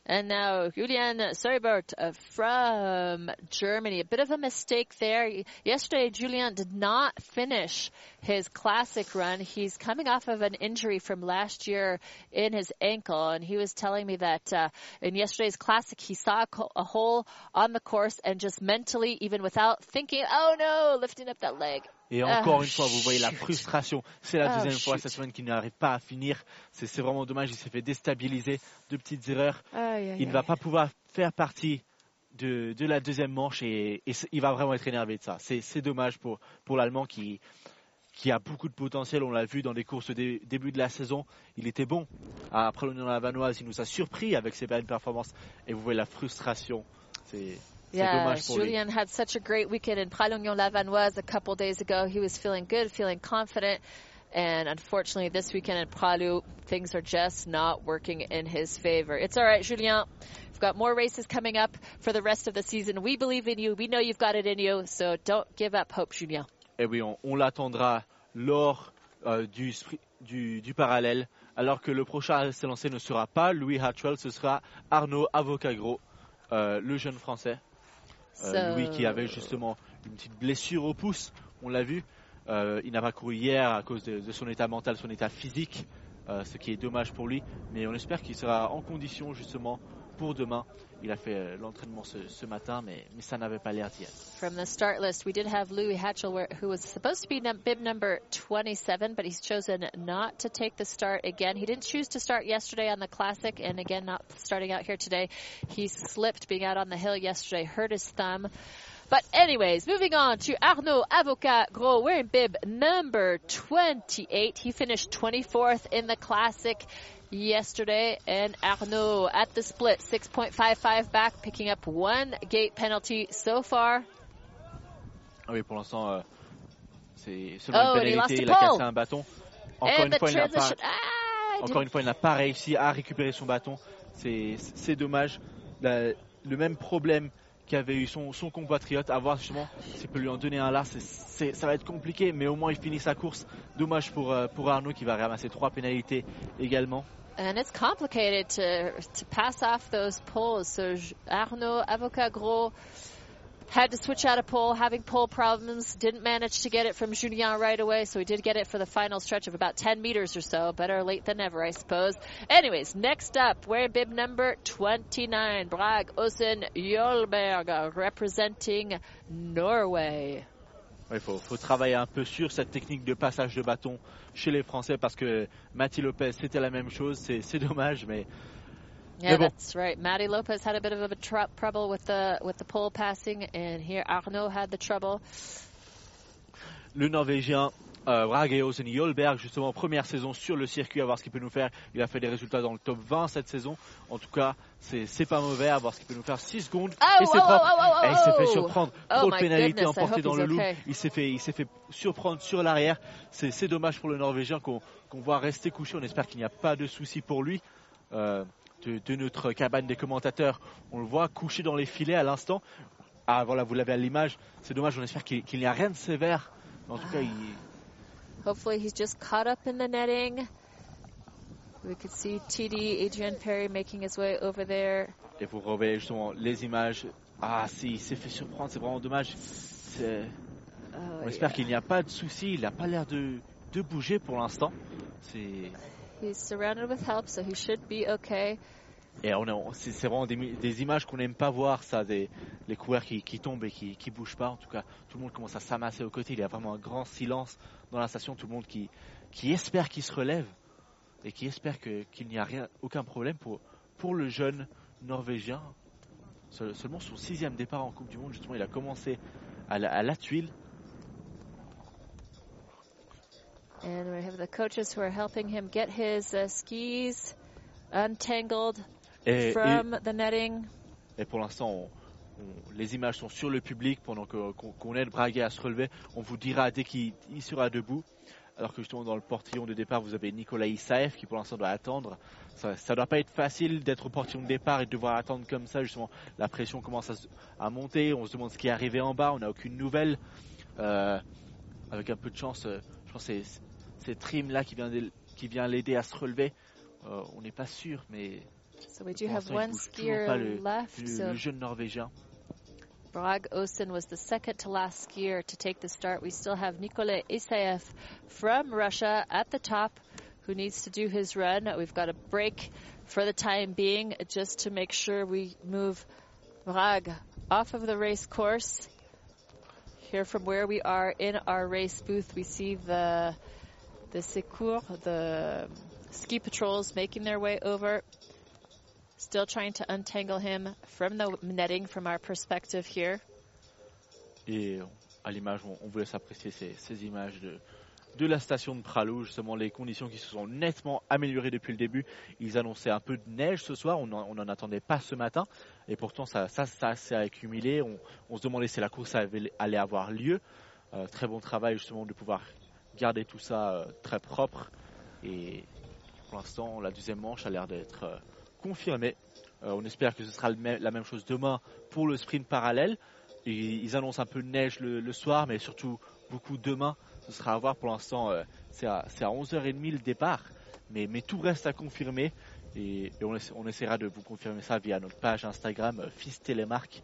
And now Julian Seibert uh, from Germany. A bit of a mistake there. Yesterday, Julian did not finish his classic run. He's coming off of an injury from last year in his ankle, and he was telling me that uh, in yesterday's classic, he saw a, hole on the course and just mentally, even without thinking, oh no, lifting up that leg. Et Ah, encore une fois, vous voyez la frustration. C'est la Ah, deuxième fois cette semaine qu'il n'arrive pas à finir. C'est vraiment dommage. Il s'est fait déstabiliser. Deux petites erreurs. Il ne va pas pouvoir faire partie de, de la deuxième manche et, il va vraiment être énervé de ça. C'est dommage pour, pour l'Allemand qui, qui a beaucoup de potentiel. On l'a vu dans les courses dé- début de la saison. Il était bon. Après l'Union Lavanoise, il nous a surpris avec ses belles performances. Et vous voyez la frustration. C'est Yeah, pour lui. Julian had such a great weekend in Pralognon-Lavanoise a couple days ago. He was feeling good, feeling confident. And unfortunately, this weekend in Pralou, things are just not working in his favor. It's all right, Julien. We've got more races coming up for the rest of the season. We believe in you. We know you've got it in you. So don't give up hope, Julien. Et oui, on, on l'attendra lors euh, du, du, du parallèle, alors que le prochain à s'élancer ne sera pas Louis Hatchwell, ce sera Arnaud Avocagro, euh, le jeune français. Euh, Louis qui avait justement une petite blessure au pouce, on l'a vu. Euh, il n'a pas couru hier à cause de, de son état mental, son état physique, euh, ce qui est dommage pour lui. Mais on espère qu'il sera en condition justement pour demain. Il a fait euh, l'entraînement ce, ce matin, mais, mais ça n'avait pas l'air d'y être. From the start list, we did have Louis Hatchell, who was supposed to be bib number 27, but he's chosen not to take the start again. He didn't choose to start yesterday on the Classic, and again, not starting out here today. He slipped being out on the hill yesterday, hurt his thumb. But anyways, moving on to Arnaud Avocat Gros wearing bib number 28. He finished 24th in the Classic yesterday. And Arnaud at the split, 6.55 back, picking up one gate penalty so far. Ah oui, pour l'instant, euh, c'est seulement Oh, une pénalité. Il a cassé un bâton. Encore une fois, il n'a pas. Ah, encore une fois, il n'a pas réussi à récupérer son bâton. C'est c'est dommage. La- le même problème qu'avait eu son, son compatriote, à voir justement s'il peut lui en donner un là, c'est- c'est- ça va être compliqué, mais au moins il finit sa course. Dommage pour, euh, pour Arnaud qui va ramasser trois pénalités également. And it's complicated to to pass off those poles. So Arnaud Avocat Gros had to switch out a pole, having pole problems. Didn't manage to get it from Julien right away, so he did get it for the final stretch of about 10 meters or so. Better late than never, I suppose. Anyways, next up, wearing bib number 29, Brag Osen Jolberg, representing Norway. Il faut, faut travailler un peu sur cette technique de passage de bâton chez les Français parce que Mathieu Lopez c'était la même chose. C'est dommage, mais Yeah, bon. that's right. Matty Lopez had a bit of a tr- trouble with the with the pole passing, and here Arnaud had the trouble. le Norvégien euh, Brageos Jolberg, justement, première saison sur le circuit, à voir ce qu'il peut nous faire. Il a fait des résultats dans le top 20 cette saison. En tout cas, c'est c'est pas mauvais, à voir ce qu'il peut nous faire. 6 secondes, Oh, et c'est oh, propre. oh, oh, oh, Et il s'est fait oh. surprendre. Oh Trop de pénalités emportées dans le loup. okay. Il s'est fait, il s'est fait surprendre sur l'arrière. C'est c'est dommage pour le Norvégien qu'on qu'on voit rester couché. On espère qu'il n'y a pas de souci pour lui. Euh, de, de notre cabane des commentateurs, on le voit couché dans les filets à l'instant. Ah voilà, vous l'avez à l'image. C'est dommage. On espère qu'il n'y a rien de sévère. En tout cas, il, Hopefully, he's just caught up in the netting. We could see TD Adrian Perry making his way over there. Et vous revoyez justement les images. Ah, si, il s'est fait surprendre, c'est vraiment dommage. Oh, On espère yeah. qu'il n'y a pas de souci. Il n'a pas l'air de, de bouger pour l'instant. C'est He's surrounded with help, so he should be okay. et on a- c'est vraiment des, images qu'on n'aime pas voir, ça, des les coureurs qui, tombent et qui, qui bougent pas. En tout cas, tout le monde commence à s'amasser aux côtés. Il y a vraiment un grand silence dans la station. Tout le monde qui, espère qu'il se relève et qui espère qu'il n'y a aucun problème pour, le jeune Norvégien. Se- Seulement son sixième départ en Coupe du Monde, justement, il a commencé à la tuile. And we have the coaches who are helping him get his uh, skis untangled Et, et- from the netting. Et pour l'instant, on- on- les images sont sur le public pendant qu'on aide Braga à se relever. On vous dira dès qu'il il sera debout. Alors que justement dans le portillon de départ, vous avez Nicolas Issaev qui pour l'instant doit attendre. Ça ne doit pas être facile d'être au portillon de départ et de devoir attendre comme ça. Justement, la pression commence à monter. On se demande ce qui est arrivé en bas. On n'a aucune nouvelle. Euh, avec un peu de chance, euh, je pense que c'est- c'est Trim là qui vient d'aider- qui vient l'aider à se relever. Euh, on n'est pas sûr, mais So we do have one skier pas le, left. le- So le jeune Norvégien. Brag Osen was the second to last skier to take the start. We still have Nikolai Isaev from Russia at the top who needs to do his run. We've got a break for the time being just to make sure we move Brag off of the race course. Here from where we are in our race booth, we see the the secours, the ski patrols making their way over. Still trying to untangle him from the netting from our perspective here. Et à l'image, on, vous laisse apprécier ces, images de, la station de Pralou, justement les conditions qui se sont nettement améliorées depuis le début. Ils annonçaient un peu de neige ce soir, on n'en attendait pas ce matin, et pourtant ça, s'est accumulé. On, se demandait si la course allait avoir lieu. Euh, très bon travail justement de pouvoir garder tout ça euh, très propre. Et pour l'instant, la deuxième manche a l'air d'être euh, confirmée. Euh, on espère que ce sera la même chose demain pour le sprint parallèle. Ils annoncent un peu de neige le, soir, mais surtout beaucoup demain. Ce sera à voir pour l'instant. c'est à, c'est à 11h30 le départ. Mais, tout reste à confirmer. Et, on, essa- on essaiera de vous confirmer ça via notre page Instagram, euh, Fils Télémarque.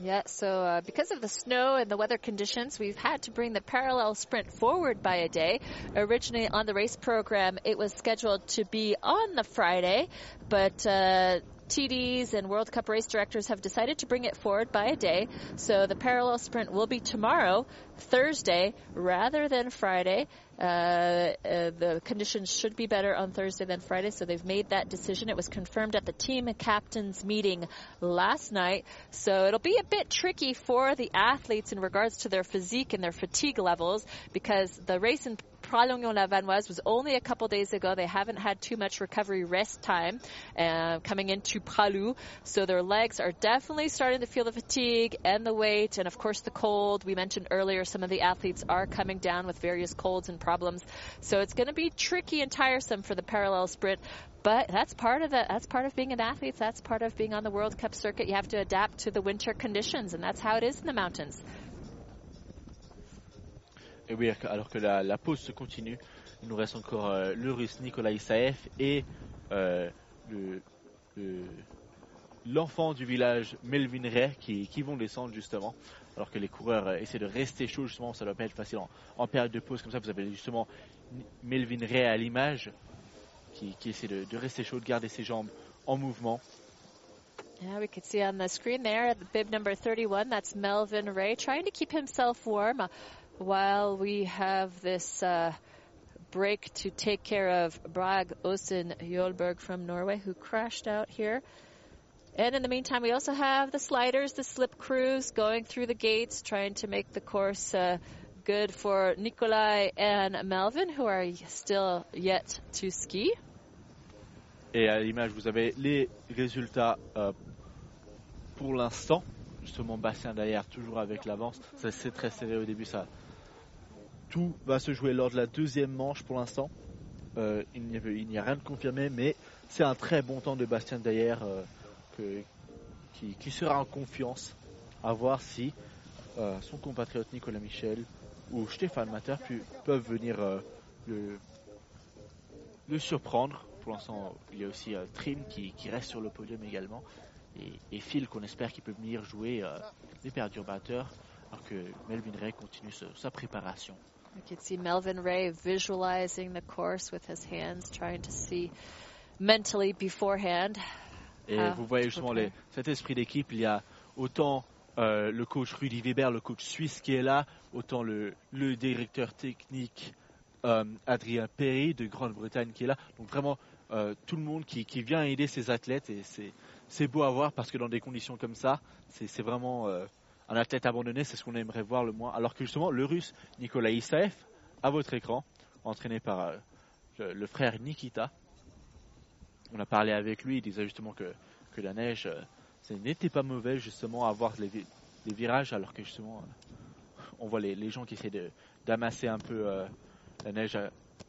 Yeah, so uh, because of the snow and the weather conditions, we've had to bring the parallel sprint forward by a day. Originally on the race program, it was scheduled to be on the Friday, but uh, TDs and World Cup race directors have decided to bring it forward by a day. So the parallel sprint will be tomorrow, Thursday, rather than Friday. Uh, uh, the conditions should be better on Thursday than Friday, so they've made that decision. It was confirmed at the team captains meeting last night, so it'll be a bit tricky for the athletes in regards to their physique and their fatigue levels because the race in Pralognan-la-Vanoise was only a couple days ago. They haven't had too much recovery rest time uh, coming into Pralou, so their legs are definitely starting to feel the fatigue and the weight, and of course the cold. We mentioned earlier some of the athletes are coming down with various colds and problems, so it's going to be tricky and tiresome for the parallel sprint. But that's part of the that's part of being an athlete. That's part of being on the World Cup circuit. You have to adapt to the winter conditions, and that's how it is in the mountains. Et oui, alors que la, pause se continue, il nous reste encore euh, le russe Nikolai Isaev et euh, le- le- l'enfant du village Melvin Ray qui, vont descendre justement. Alors que les coureurs euh, essaient de rester chauds, justement, ça doit pas être facile en, période de pause comme ça. Vous avez justement Melvin Ray à l'image qui, essaie de, rester chaud, de garder ses jambes en mouvement. Yeah, we can see on the screen there, the bib number 31, that's Melvin Ray, trying to keep himself warm while we have this uh, break to take care of Brag Osen Jolberg from Norway, who crashed out here. And in the meantime, we also have the sliders, the slip crews going through the gates, trying to make the course uh, good for Nikolai and Melvin, who are still yet to ski. Et à l'image, vous avez les résultats euh, pour l'instant. Justement, Bastien derrière, toujours avec l'avance. C'est très serré au début. Ça, tout va se jouer lors de la deuxième manche pour l'instant. Euh, il n'y a, rien de confirmé, mais c'est un très bon temps de Bastien derrière euh, que- qui, sera en confiance. À voir si euh, son compatriote Nicolas Michel ou Stéphane Mater pu- peuvent venir euh, le, surprendre. Pour l'instant, il y a aussi Trim qui, reste sur le podium également. Et, et Phil qu'on espère qu'il peut venir jouer les perturbateurs alors que Melvin Ray continue sa préparation. You can see Melvin Ray visualizing the course with his hands, trying to see mentally beforehand. Et Ah, vous voyez justement les- cet esprit d'équipe, il y a autant euh, le coach Rudy Weber, le coach suisse qui est là, autant le, le directeur technique euh, Adrien Perry de Grande-Bretagne qui est là. Donc vraiment euh, tout le monde qui, qui vient aider ses athlètes et c'est, beau à voir parce que dans des conditions comme ça, c'est, vraiment un athlète abandonné, c'est ce qu'on aimerait voir le moins. Alors que justement le russe Nikolai Isaev, à votre écran, entraîné par euh, le, frère Nikita, on a parlé avec lui, il disait justement que, que la neige, euh, ce n'était pas mauvais justement à voir les, vi- les virages, alors que justement, euh, on voit les, les gens qui essaient d'amasser un peu la neige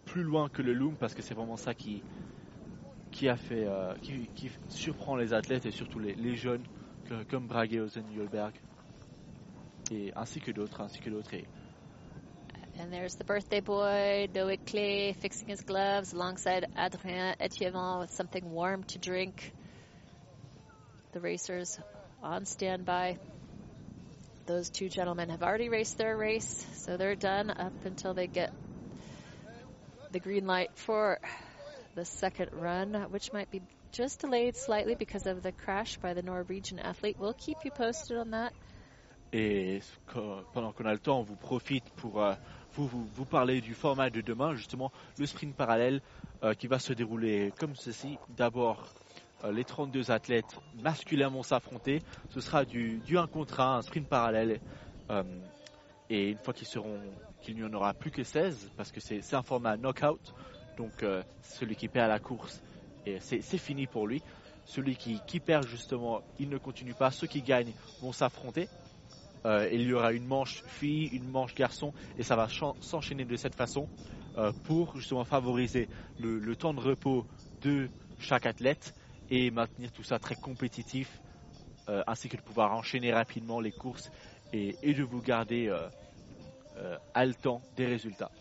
plus loin que le loom, parce que c'est vraiment ça qui, qui a fait, qui, qui surprend les athlètes et surtout les, jeunes, comme Brage Ozen Jolberg, et ainsi que d'autres, ainsi que d'autres. And there's the birthday boy, Noé Clay, fixing his gloves alongside Adrien Etievant with something warm to drink. The racers on standby. Those two gentlemen have already raced their race, so they're done up until they get the green light for the second run, which might be just delayed slightly because of the crash by the Norwegian athlete. We'll keep you posted on that. Et pendant qu'on a le temps, on vous profite pour euh, vous, parler du format de demain, justement le sprint parallèle euh, qui va se dérouler comme ceci. D'abord, euh, les 32 athlètes masculins vont s'affronter. Ce sera du, du 1 contre 1, un sprint parallèle. Et une fois qu'il n'y en aura plus que 16, parce que c'est un format knockout, donc celui qui perd la course, c'est fini pour lui. Celui qui perd justement, il ne continue pas. Ceux qui gagnent vont s'affronter. Euh, il y aura une manche fille, une manche garçon, et ça va s'enchaîner de cette façon euh, pour justement favoriser le, le temps de repos de chaque athlète et maintenir tout ça très compétitif, euh, ainsi que de pouvoir enchaîner rapidement les courses et, et de vous garder haletant des résultats.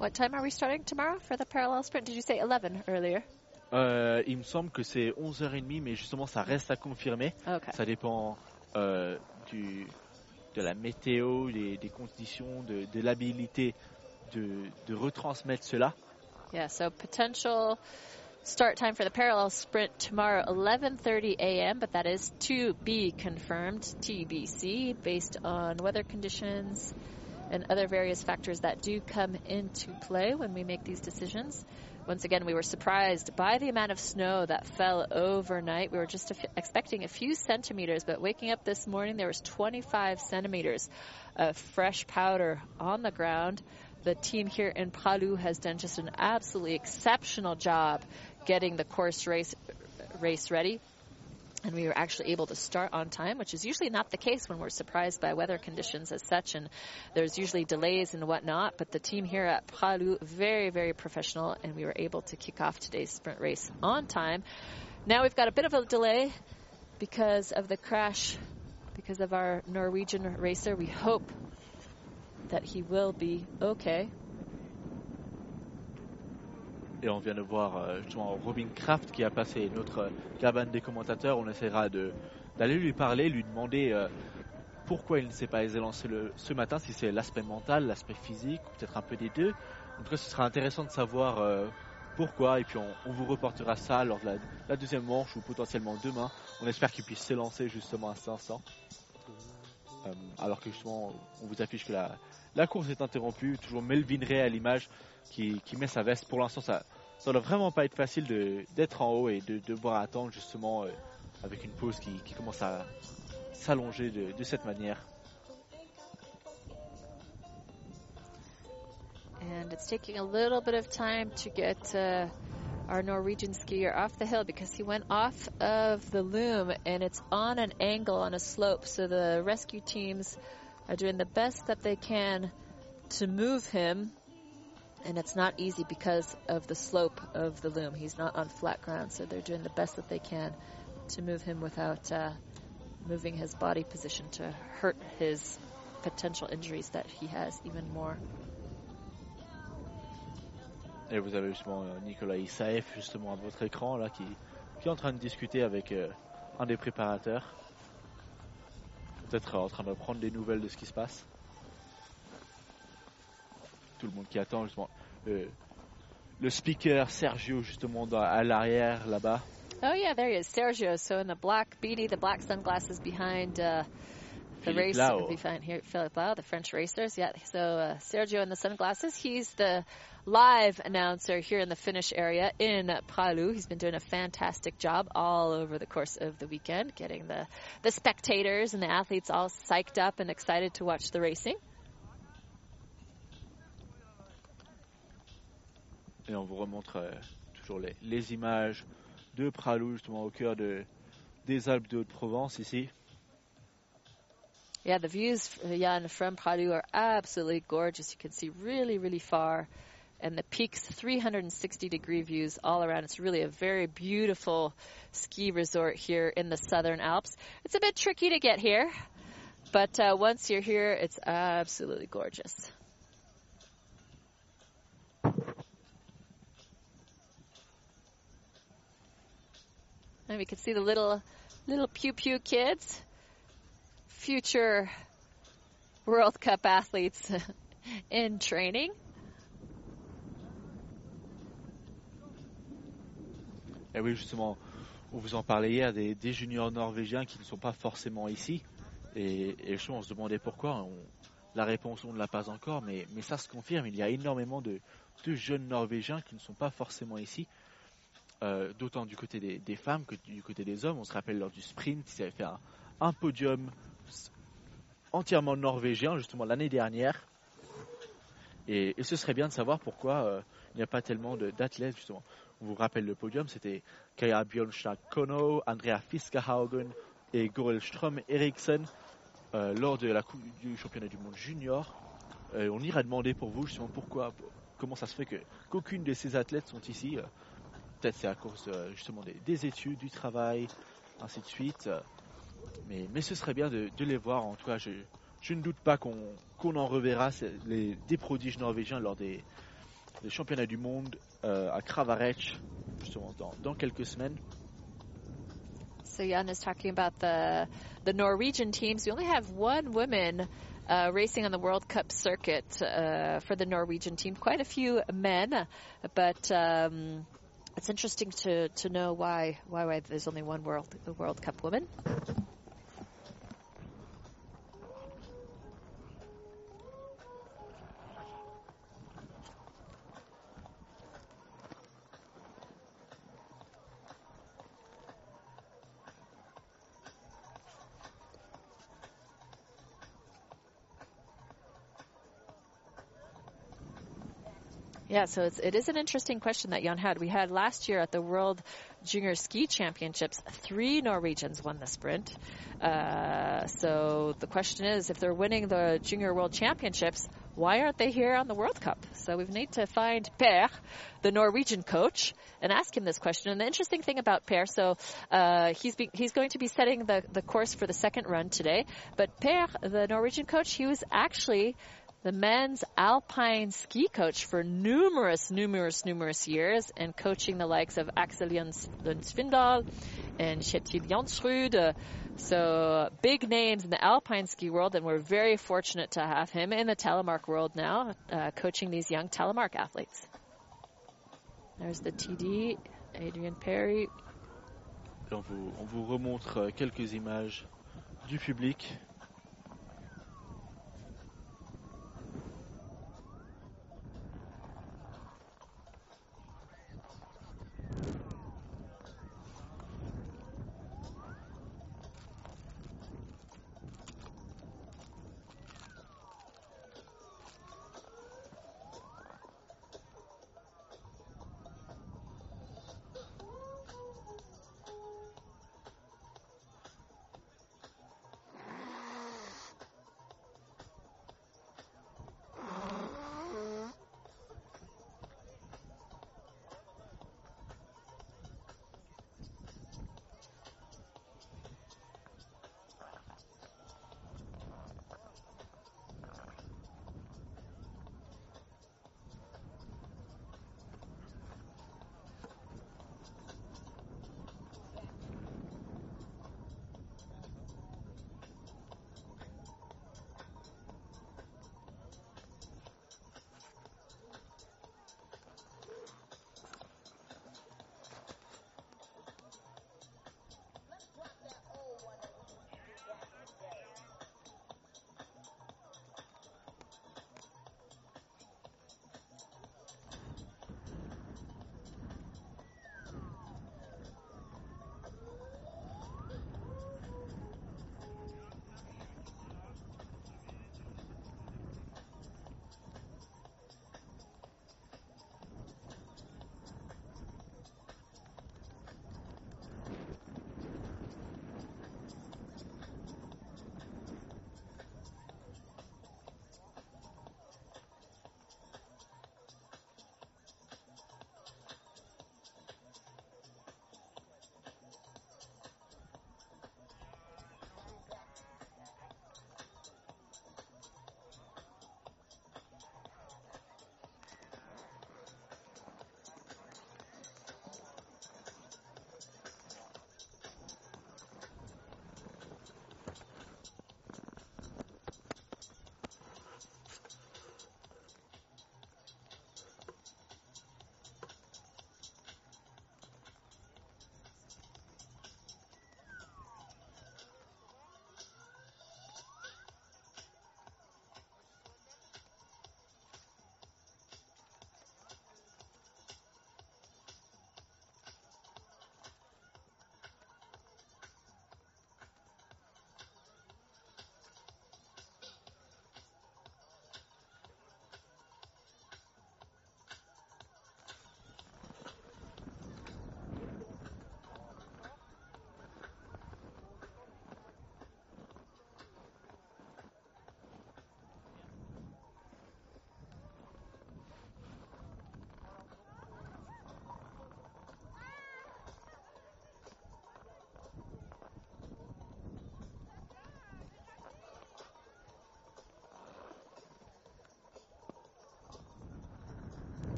What time are we starting tomorrow for the parallel sprint? Did you say 11 earlier? Il me semble que c'est 11h30, mais justement ça reste à confirmer. Okay. Ça dépend du, de la météo, des, conditions, de, de l'habilité de, de retransmettre cela. Yeah, so potential Start time for the parallel sprint tomorrow, 11:30 a.m. But that is to be confirmed, TBC, based on weather conditions and other various factors that do come into play when we make these decisions. Once again, we were surprised by the amount of snow that fell overnight. We were just expecting a few centimeters, but waking up this morning, there was 25 centimeters of fresh powder on the ground. The team here in Pralou has done just an absolutely exceptional job getting the course race race ready and we were actually able to start on time, which is usually not the case when we're surprised by weather conditions as such, and there's usually delays and whatnot. But the team here at Pralou, very, very professional, and we were able to kick off today's sprint race on time. Now we've got a bit of a delay because of the crash, because of our Norwegian racer. We hope that he will be okay. Et on vient de voir euh, justement Robin Kraft qui a passé notre cabane des commentateurs. On essaiera d'aller lui parler, lui demander euh, pourquoi il ne s'est pas élancé le, ce matin, si c'est l'aspect mental, l'aspect physique, ou peut-être un peu des deux. En tout cas, ce sera intéressant de savoir euh, pourquoi, et puis on, vous reportera ça lors de la, deuxième manche, ou potentiellement demain. On espère qu'il puisse s'élancer justement à 500. alors que justement, on vous affiche que la, la course est interrompue. Toujours Melvin Ray à l'image qui, met sa veste. Pour l'instant, ça ne doit vraiment pas être facile d'être en haut et de devoir attendre justement euh, avec une pause qui, commence à s'allonger de, cette manière. And it's taking a little bit of time to get uh, our Norwegian skier off the hill because he went off of the loom and it's on an angle on a slope. So the rescue teams are doing the best that they can to move him and it's not easy because of the slope of the loom. He's not on flat ground, so they're doing the best that they can to move him without uh, moving his body position to hurt his potential injuries that he has even more. Et vous avez justement euh, Nicolas Issaef justement à votre écran là qui, qui est en train de discuter avec euh, un des préparateurs. Peut-être en train de prendre des nouvelles de ce qui se passe. Tout le monde qui attend justement euh, le speaker Sergio justement dans, à l'arrière là-bas. Oh yeah, there he is, Sergio. So in the black beanie, the black sunglasses behind uh, the Philippe race Lau. behind here, Philip Lau, the French racers. Yeah, so uh, Sergio in the sunglasses. He's the live announcer here in the finish area in Pralou. He's been doing a fantastic job all over the course of the weekend, getting the the spectators and the athletes all psyched up and excited to watch the racing. Et on vous remontre euh, toujours les, les, images de Pralou, justement au cœur de, des Alpes de Haute-Provence ici. Yeah, the views, Jan, from Pralou are absolutely gorgeous. You can see really, really far. And the peaks, 360 degree views all around. It's really a very beautiful ski resort here in the Southern Alps. It's a bit tricky to get here, but uh, once you're here, it's absolutely gorgeous. And we can see the little, little pew pew kids, future World Cup athletes <laughs> in training. Et oui, justement, on vous en parlait hier des, juniors norvégiens qui ne sont pas forcément ici. Et, et justement, on se demandait pourquoi. La réponse, on ne l'a pas encore, mais, mais ça se confirme. Il y a énormément de jeunes norvégiens qui ne sont pas forcément ici. Euh, d'autant du côté des, femmes que du côté des hommes. On se rappelle lors du sprint, ils avaient fait un, podium entièrement norvégien justement l'année dernière. Et, ce serait bien de savoir pourquoi euh, il n'y a pas tellement d'athlètes justement. On vous rappelle le podium, c'était Kaya Björnstad Kono, Andrea Fiskahaugen et Gorel Ström Eriksen euh, lors de la coupe du championnat du monde junior. on ira demander pour vous justement pourquoi, comment ça se fait que qu'aucune de ces athlètes sont ici. Peut-être c'est à cause euh, justement des, études, du travail, ainsi de suite. Mais, mais ce serait bien de, les voir. En tout cas, je, je ne doute pas qu'on en reverra les, des prodiges norvégiens lors des, championnats du monde euh, à Kravarech, justement dans, dans quelques semaines. So Jan is talking about the the Norwegian teams. We only have one woman uh, racing on the World Cup circuit uh, for the Norwegian team. Quite a few men, but um, it's interesting to, to know why, why why there's only one World World Cup woman. Yeah, so it's, it is an interesting question that Jan had. We had last year at the World Junior Ski Championships, three Norwegians won the sprint. Uh, so the question is, if they're winning the Junior World Championships, why aren't they here on the World Cup? So we need to find Per, the Norwegian coach, and ask him this question. And the interesting thing about Per, so uh, he's be, he's going to be setting the the course for the second run today. But Per, the Norwegian coach, he was actually the men's alpine ski coach for numerous, numerous, numerous years and coaching the likes of Axel Svindal and Kjetil Jansrud. So big names in the alpine ski world, and we're very fortunate to have him in the telemark world now, uh, coaching these young telemark athletes. There's the TD, Adrian Perry. on vous, on vous remontre euh, quelques images du public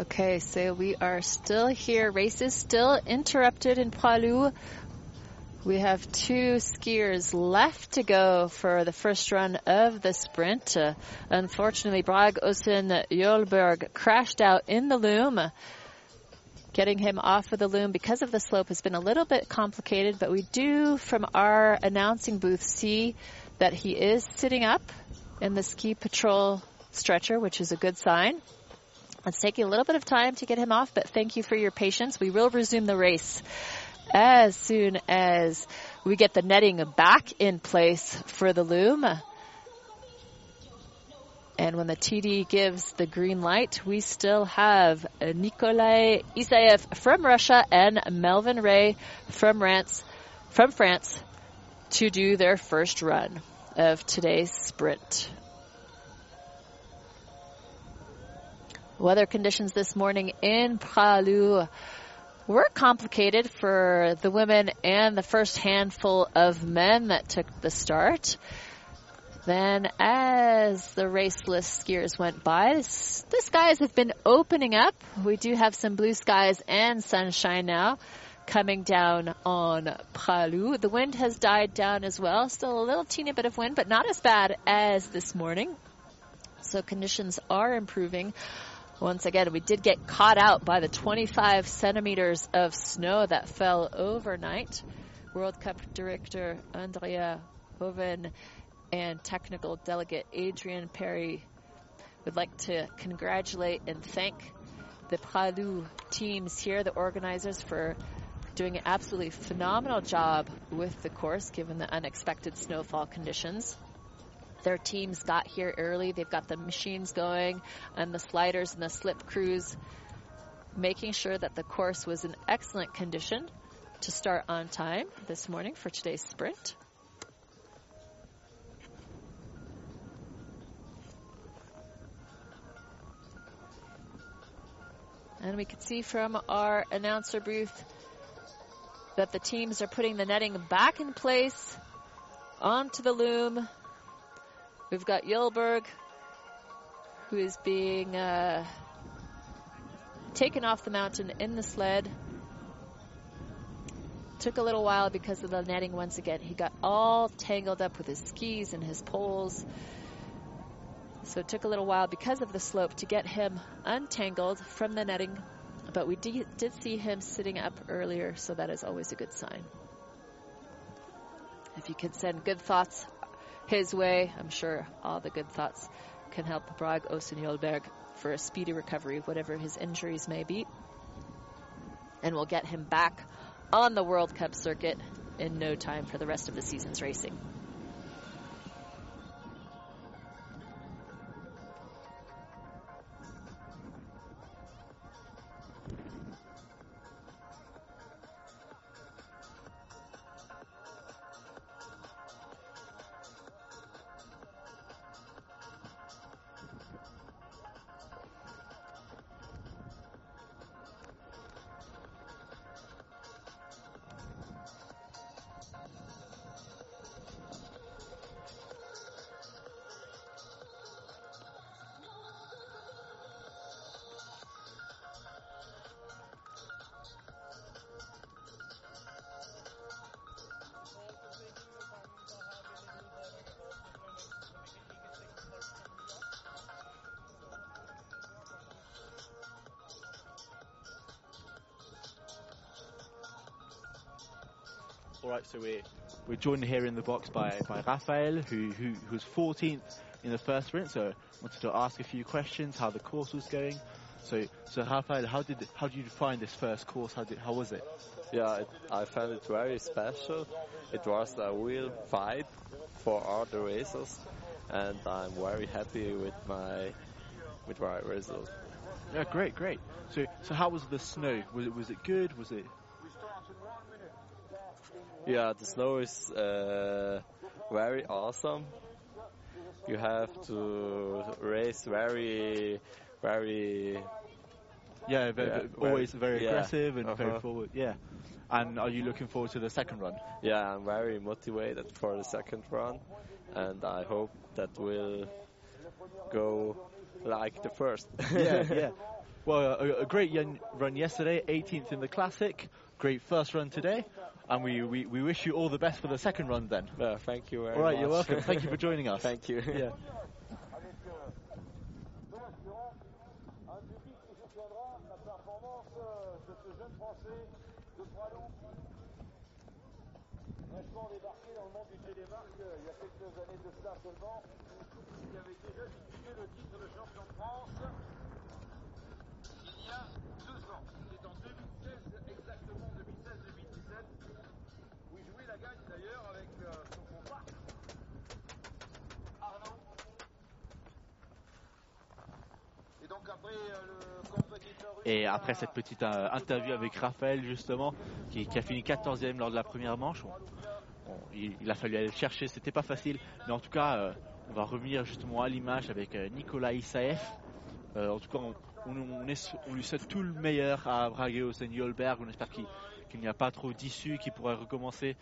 Okay, so we are still here. Race is still interrupted in Poilu. We have two skiers left to go for the first run of the sprint. Uh, unfortunately, Brag Osen Jolberg crashed out in the loom. Getting him off of the loom because of the slope has been a little bit complicated, but we do, from our announcing booth, see that he is sitting up in the ski patrol stretcher, which is a good sign. It's taking a little bit of time to get him off, but thank you for your patience. We will resume the race as soon as we get the netting back in place for the loom. And when the TD gives the green light, we still have Nikolai Isaev from Russia and Melvin Ray from France, from France to do their first run of today's sprint. Weather conditions this morning in Pralu were complicated for the women and the first handful of men that took the start. Then, as the raceless skiers went by, this, the skies have been opening up. We do have some blue skies and sunshine now coming down on Pralu. The wind has died down as well. Still a little teeny bit of wind, but not as bad as this morning. So conditions are improving. Once again, we did get caught out by the 25 centimeters of snow that fell overnight. World Cup director Andrea Hoven and technical delegate Adrian Perry would like to congratulate and thank the Pralu teams here, the organizers, for doing an absolutely phenomenal job with the course given the unexpected snowfall conditions their teams got here early. They've got the machines going and the sliders and the slip crews, making sure that the course was in excellent condition to start on time this morning for today's sprint. And we can see from our announcer booth that the teams are putting the netting back in place onto the loom We've got Yelberg, who is being uh, taken off the mountain in the sled. Took a little while because of the netting once again. He got all tangled up with his skis and his poles. So it took a little while because of the slope to get him untangled from the netting. But we did, did see him sitting up earlier, so that is always a good sign. If you could send good thoughts his way. I'm sure all the good thoughts can help Brag Osenjolberg for a speedy recovery, whatever his injuries may be. And we'll get him back on the World Cup circuit in no time for the rest of the season's racing. Joined here in the box by by Rafael, who who who's 14th in the first sprint. So I wanted to ask a few questions, how the course was going. So so Rafael, how did how did you find this first course? How did how was it? Yeah, it, I found it very special. It was a real fight for all the racers, and I'm very happy with my with my result. Yeah, great, great. So so how was the snow? Was it was it good? Was it yeah, the snow is uh, very awesome. You have to race very, very. Yeah, very, Yeah, always very- very yeah, aggressive and very uh-huh. forward. Yeah. And are you looking forward to the second run? Yeah, I'm very motivated for the second run, and I hope that will go like the first. yeah, yeah. <laughs> Well, a, a great young run yesterday, 18th in the Classic. Great first run today. And we, we, we wish you all the best for the second run then. Uh, thank you very All right, much. you're welcome. Thank you for joining us. <laughs> thank you. Yeah. avec Thomas Durand, un public qui soutiendra la performance de ce jeune Français de Pralou. Fraîchement débarqué dans le monde du télémarque il y a quelques années de cela seulement, il avait déjà disputé le titre de champion de France il y a Et donc après euh, Et après cette petite euh, interview avec Raphaël, justement, qui, qui a fini 14e lors de la première manche, on- on- il, il a fallu aller le chercher, c'était pas facile. Mais en tout cas, euh, on va revenir justement à l'image avec Nicolas Issaev. Euh, en tout cas, on, on- on est- on lui souhaite tout le meilleur à Brageo Yolberg. On espère qu'il n'y a pas trop d'issues, qu'il pourrait recommencer.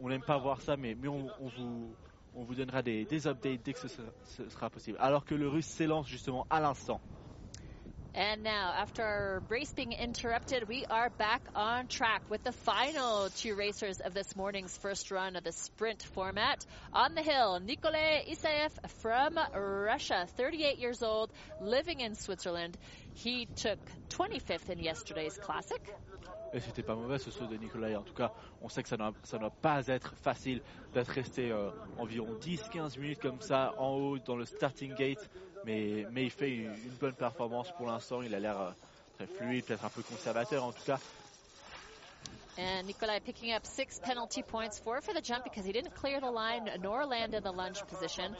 On n'aime pas voir ça, mais, mais on, on vous, on vous donnera des, des updates dès que ce sera, ce sera possible. Alors que le russe s'élance justement à l'instant. And now, after our race being interrupted, we are back on track with the final two racers of this morning's first run of the sprint format. On the hill, Nikolay Isaev from Russia, 38 years old, living in Switzerland. He took 25th in yesterday's classic. Et c'était pas mauvais ce saut de Nicolas. En tout cas, on sait que ça ne doit pas être facile d'être resté euh, environ 10-15 minutes comme ça en haut dans le starting gate. Mais, il fait une, une bonne performance pour l'instant. Il a l'air euh, très fluide, peut-être un peu conservateur en tout cas. And Nikolai picking up six penalty points, four for the jump because he didn't clear the line nor land in the lunge position.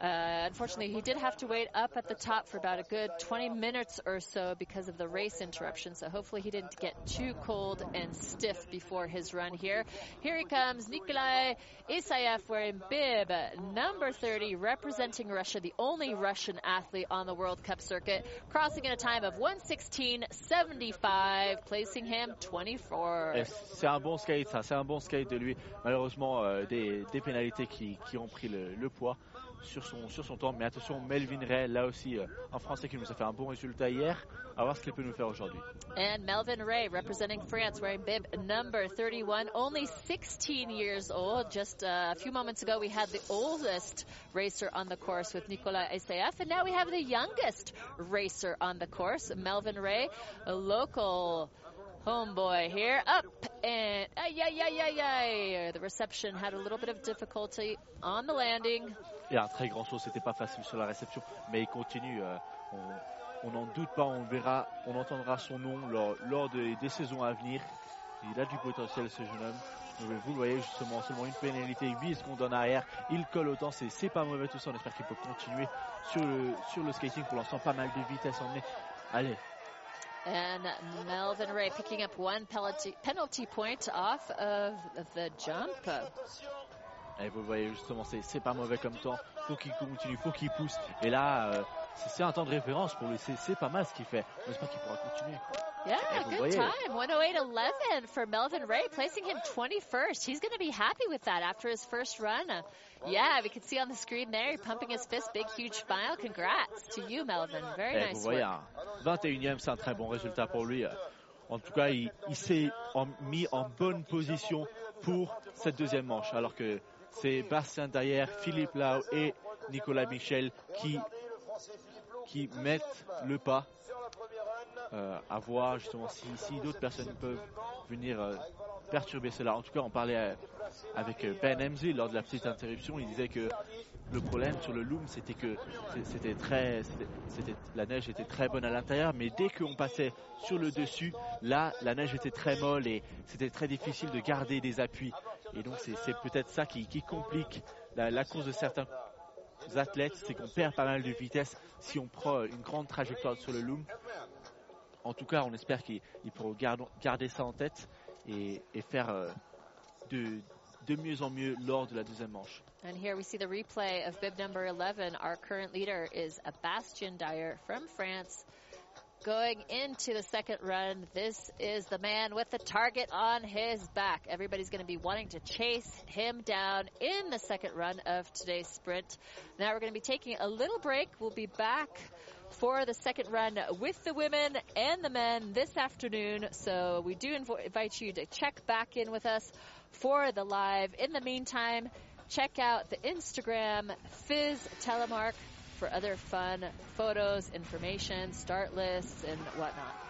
Uh, unfortunately, he did have to wait up at the top for about a good 20 minutes or so because of the race interruption. So hopefully he didn't get too cold and stiff before his run here. Here he comes, Nikolai Isayev wearing bib number 30, representing Russia, the only Russian athlete on the World Cup circuit, crossing in a time of 116.75, placing him 24. Et C'est un bon skate, ça. C'est un bon skate de lui. Malheureusement, euh, des, pénalités qui, ont pris le, poids sur son, temps. Mais attention, Melvin Ray, là aussi, euh, un Français qui nous a fait un bon résultat hier. À voir ce qu'il peut nous faire aujourd'hui. And Melvin Ray representing France wearing bib number 31, only 16 years old. Just uh, a few moments ago, we had the oldest racer on the course with Nicolas Isaev, and now we have the youngest racer on the course, Melvin Ray, a local homeboy here. Up and ay, ay, ay, ay. The reception had a little bit of difficulty on the landing. Un très grand saut, c'était pas facile sur la réception, mais il continue. euh, on n'en doute pas, on verra, on entendra son nom lors, des, saisons à venir. Il a du potentiel ce jeune homme. Vous le voyez justement, seulement une pénalité, 8 secondes en arrière. Il colle autant, c'est c'est pas mauvais tout ça. On espère qu'il peut continuer sur le, sur le skating. Pour l'instant, pas mal de vitesse emmenée. Allez, And Melvin Ray picking up one penalty, point off of the jump. Et vous voyez justement, c'est pas mauvais comme temps. Faut qu'il continue, faut qu'il pousse. Et là, euh, c'est un temps de référence pour lui. C'est pas mal ce qu'il fait. On espère qu'il pourra continuer. Yeah, good time. 108.11 for Melvin Ray, placing him 21st. He's going to be happy with that after his first run. Uh, yeah, we can see on the screen there, he's pumping his fist, big, huge smile. Congrats to you, Melvin. Very Eh, vous nice voyez, un 21e, c'est un très bon résultat pour lui. En tout cas, il, il s'est mis en bonne position pour cette deuxième manche, alors que c'est Bastien derrière, Philippe Lau et Nicolas Michel qui, qui mettent le pas. Euh, à voir justement si, d'autres personnes peuvent venir euh, perturber cela. En tout cas, on parlait euh, avec euh, Ben Hemsley lors de la petite interruption. Il disait que le problème sur le loom, c'était que c'était très, la neige était très bonne à l'intérieur, mais dès qu'on passait sur le dessus, là, la neige était très molle et c'était très difficile de garder des appuis. Et donc, c'est peut-être ça qui, qui complique la, la course de certains athlètes, c'est qu'on perd pas mal de vitesse si on prend une grande trajectoire sur le loom. En tout cas, on espère qu'ils pourront garder, ça en tête et, et faire euh, de, de mieux en mieux lors de la deuxième manche. And here we see the replay of bib number 11. Our current leader is Bastien Dyer from France. Going into the second run, this is the man with the target on his back. Everybody's going to be wanting to chase him down in the second run of today's sprint. Now we're going to be taking a little break. We'll be back for the second run with the women and the men this afternoon. So we do invo- invite you to check back in with us for the live. In the meantime, check out the Instagram Fizz Telemark for other fun photos, information, start lists, and whatnot.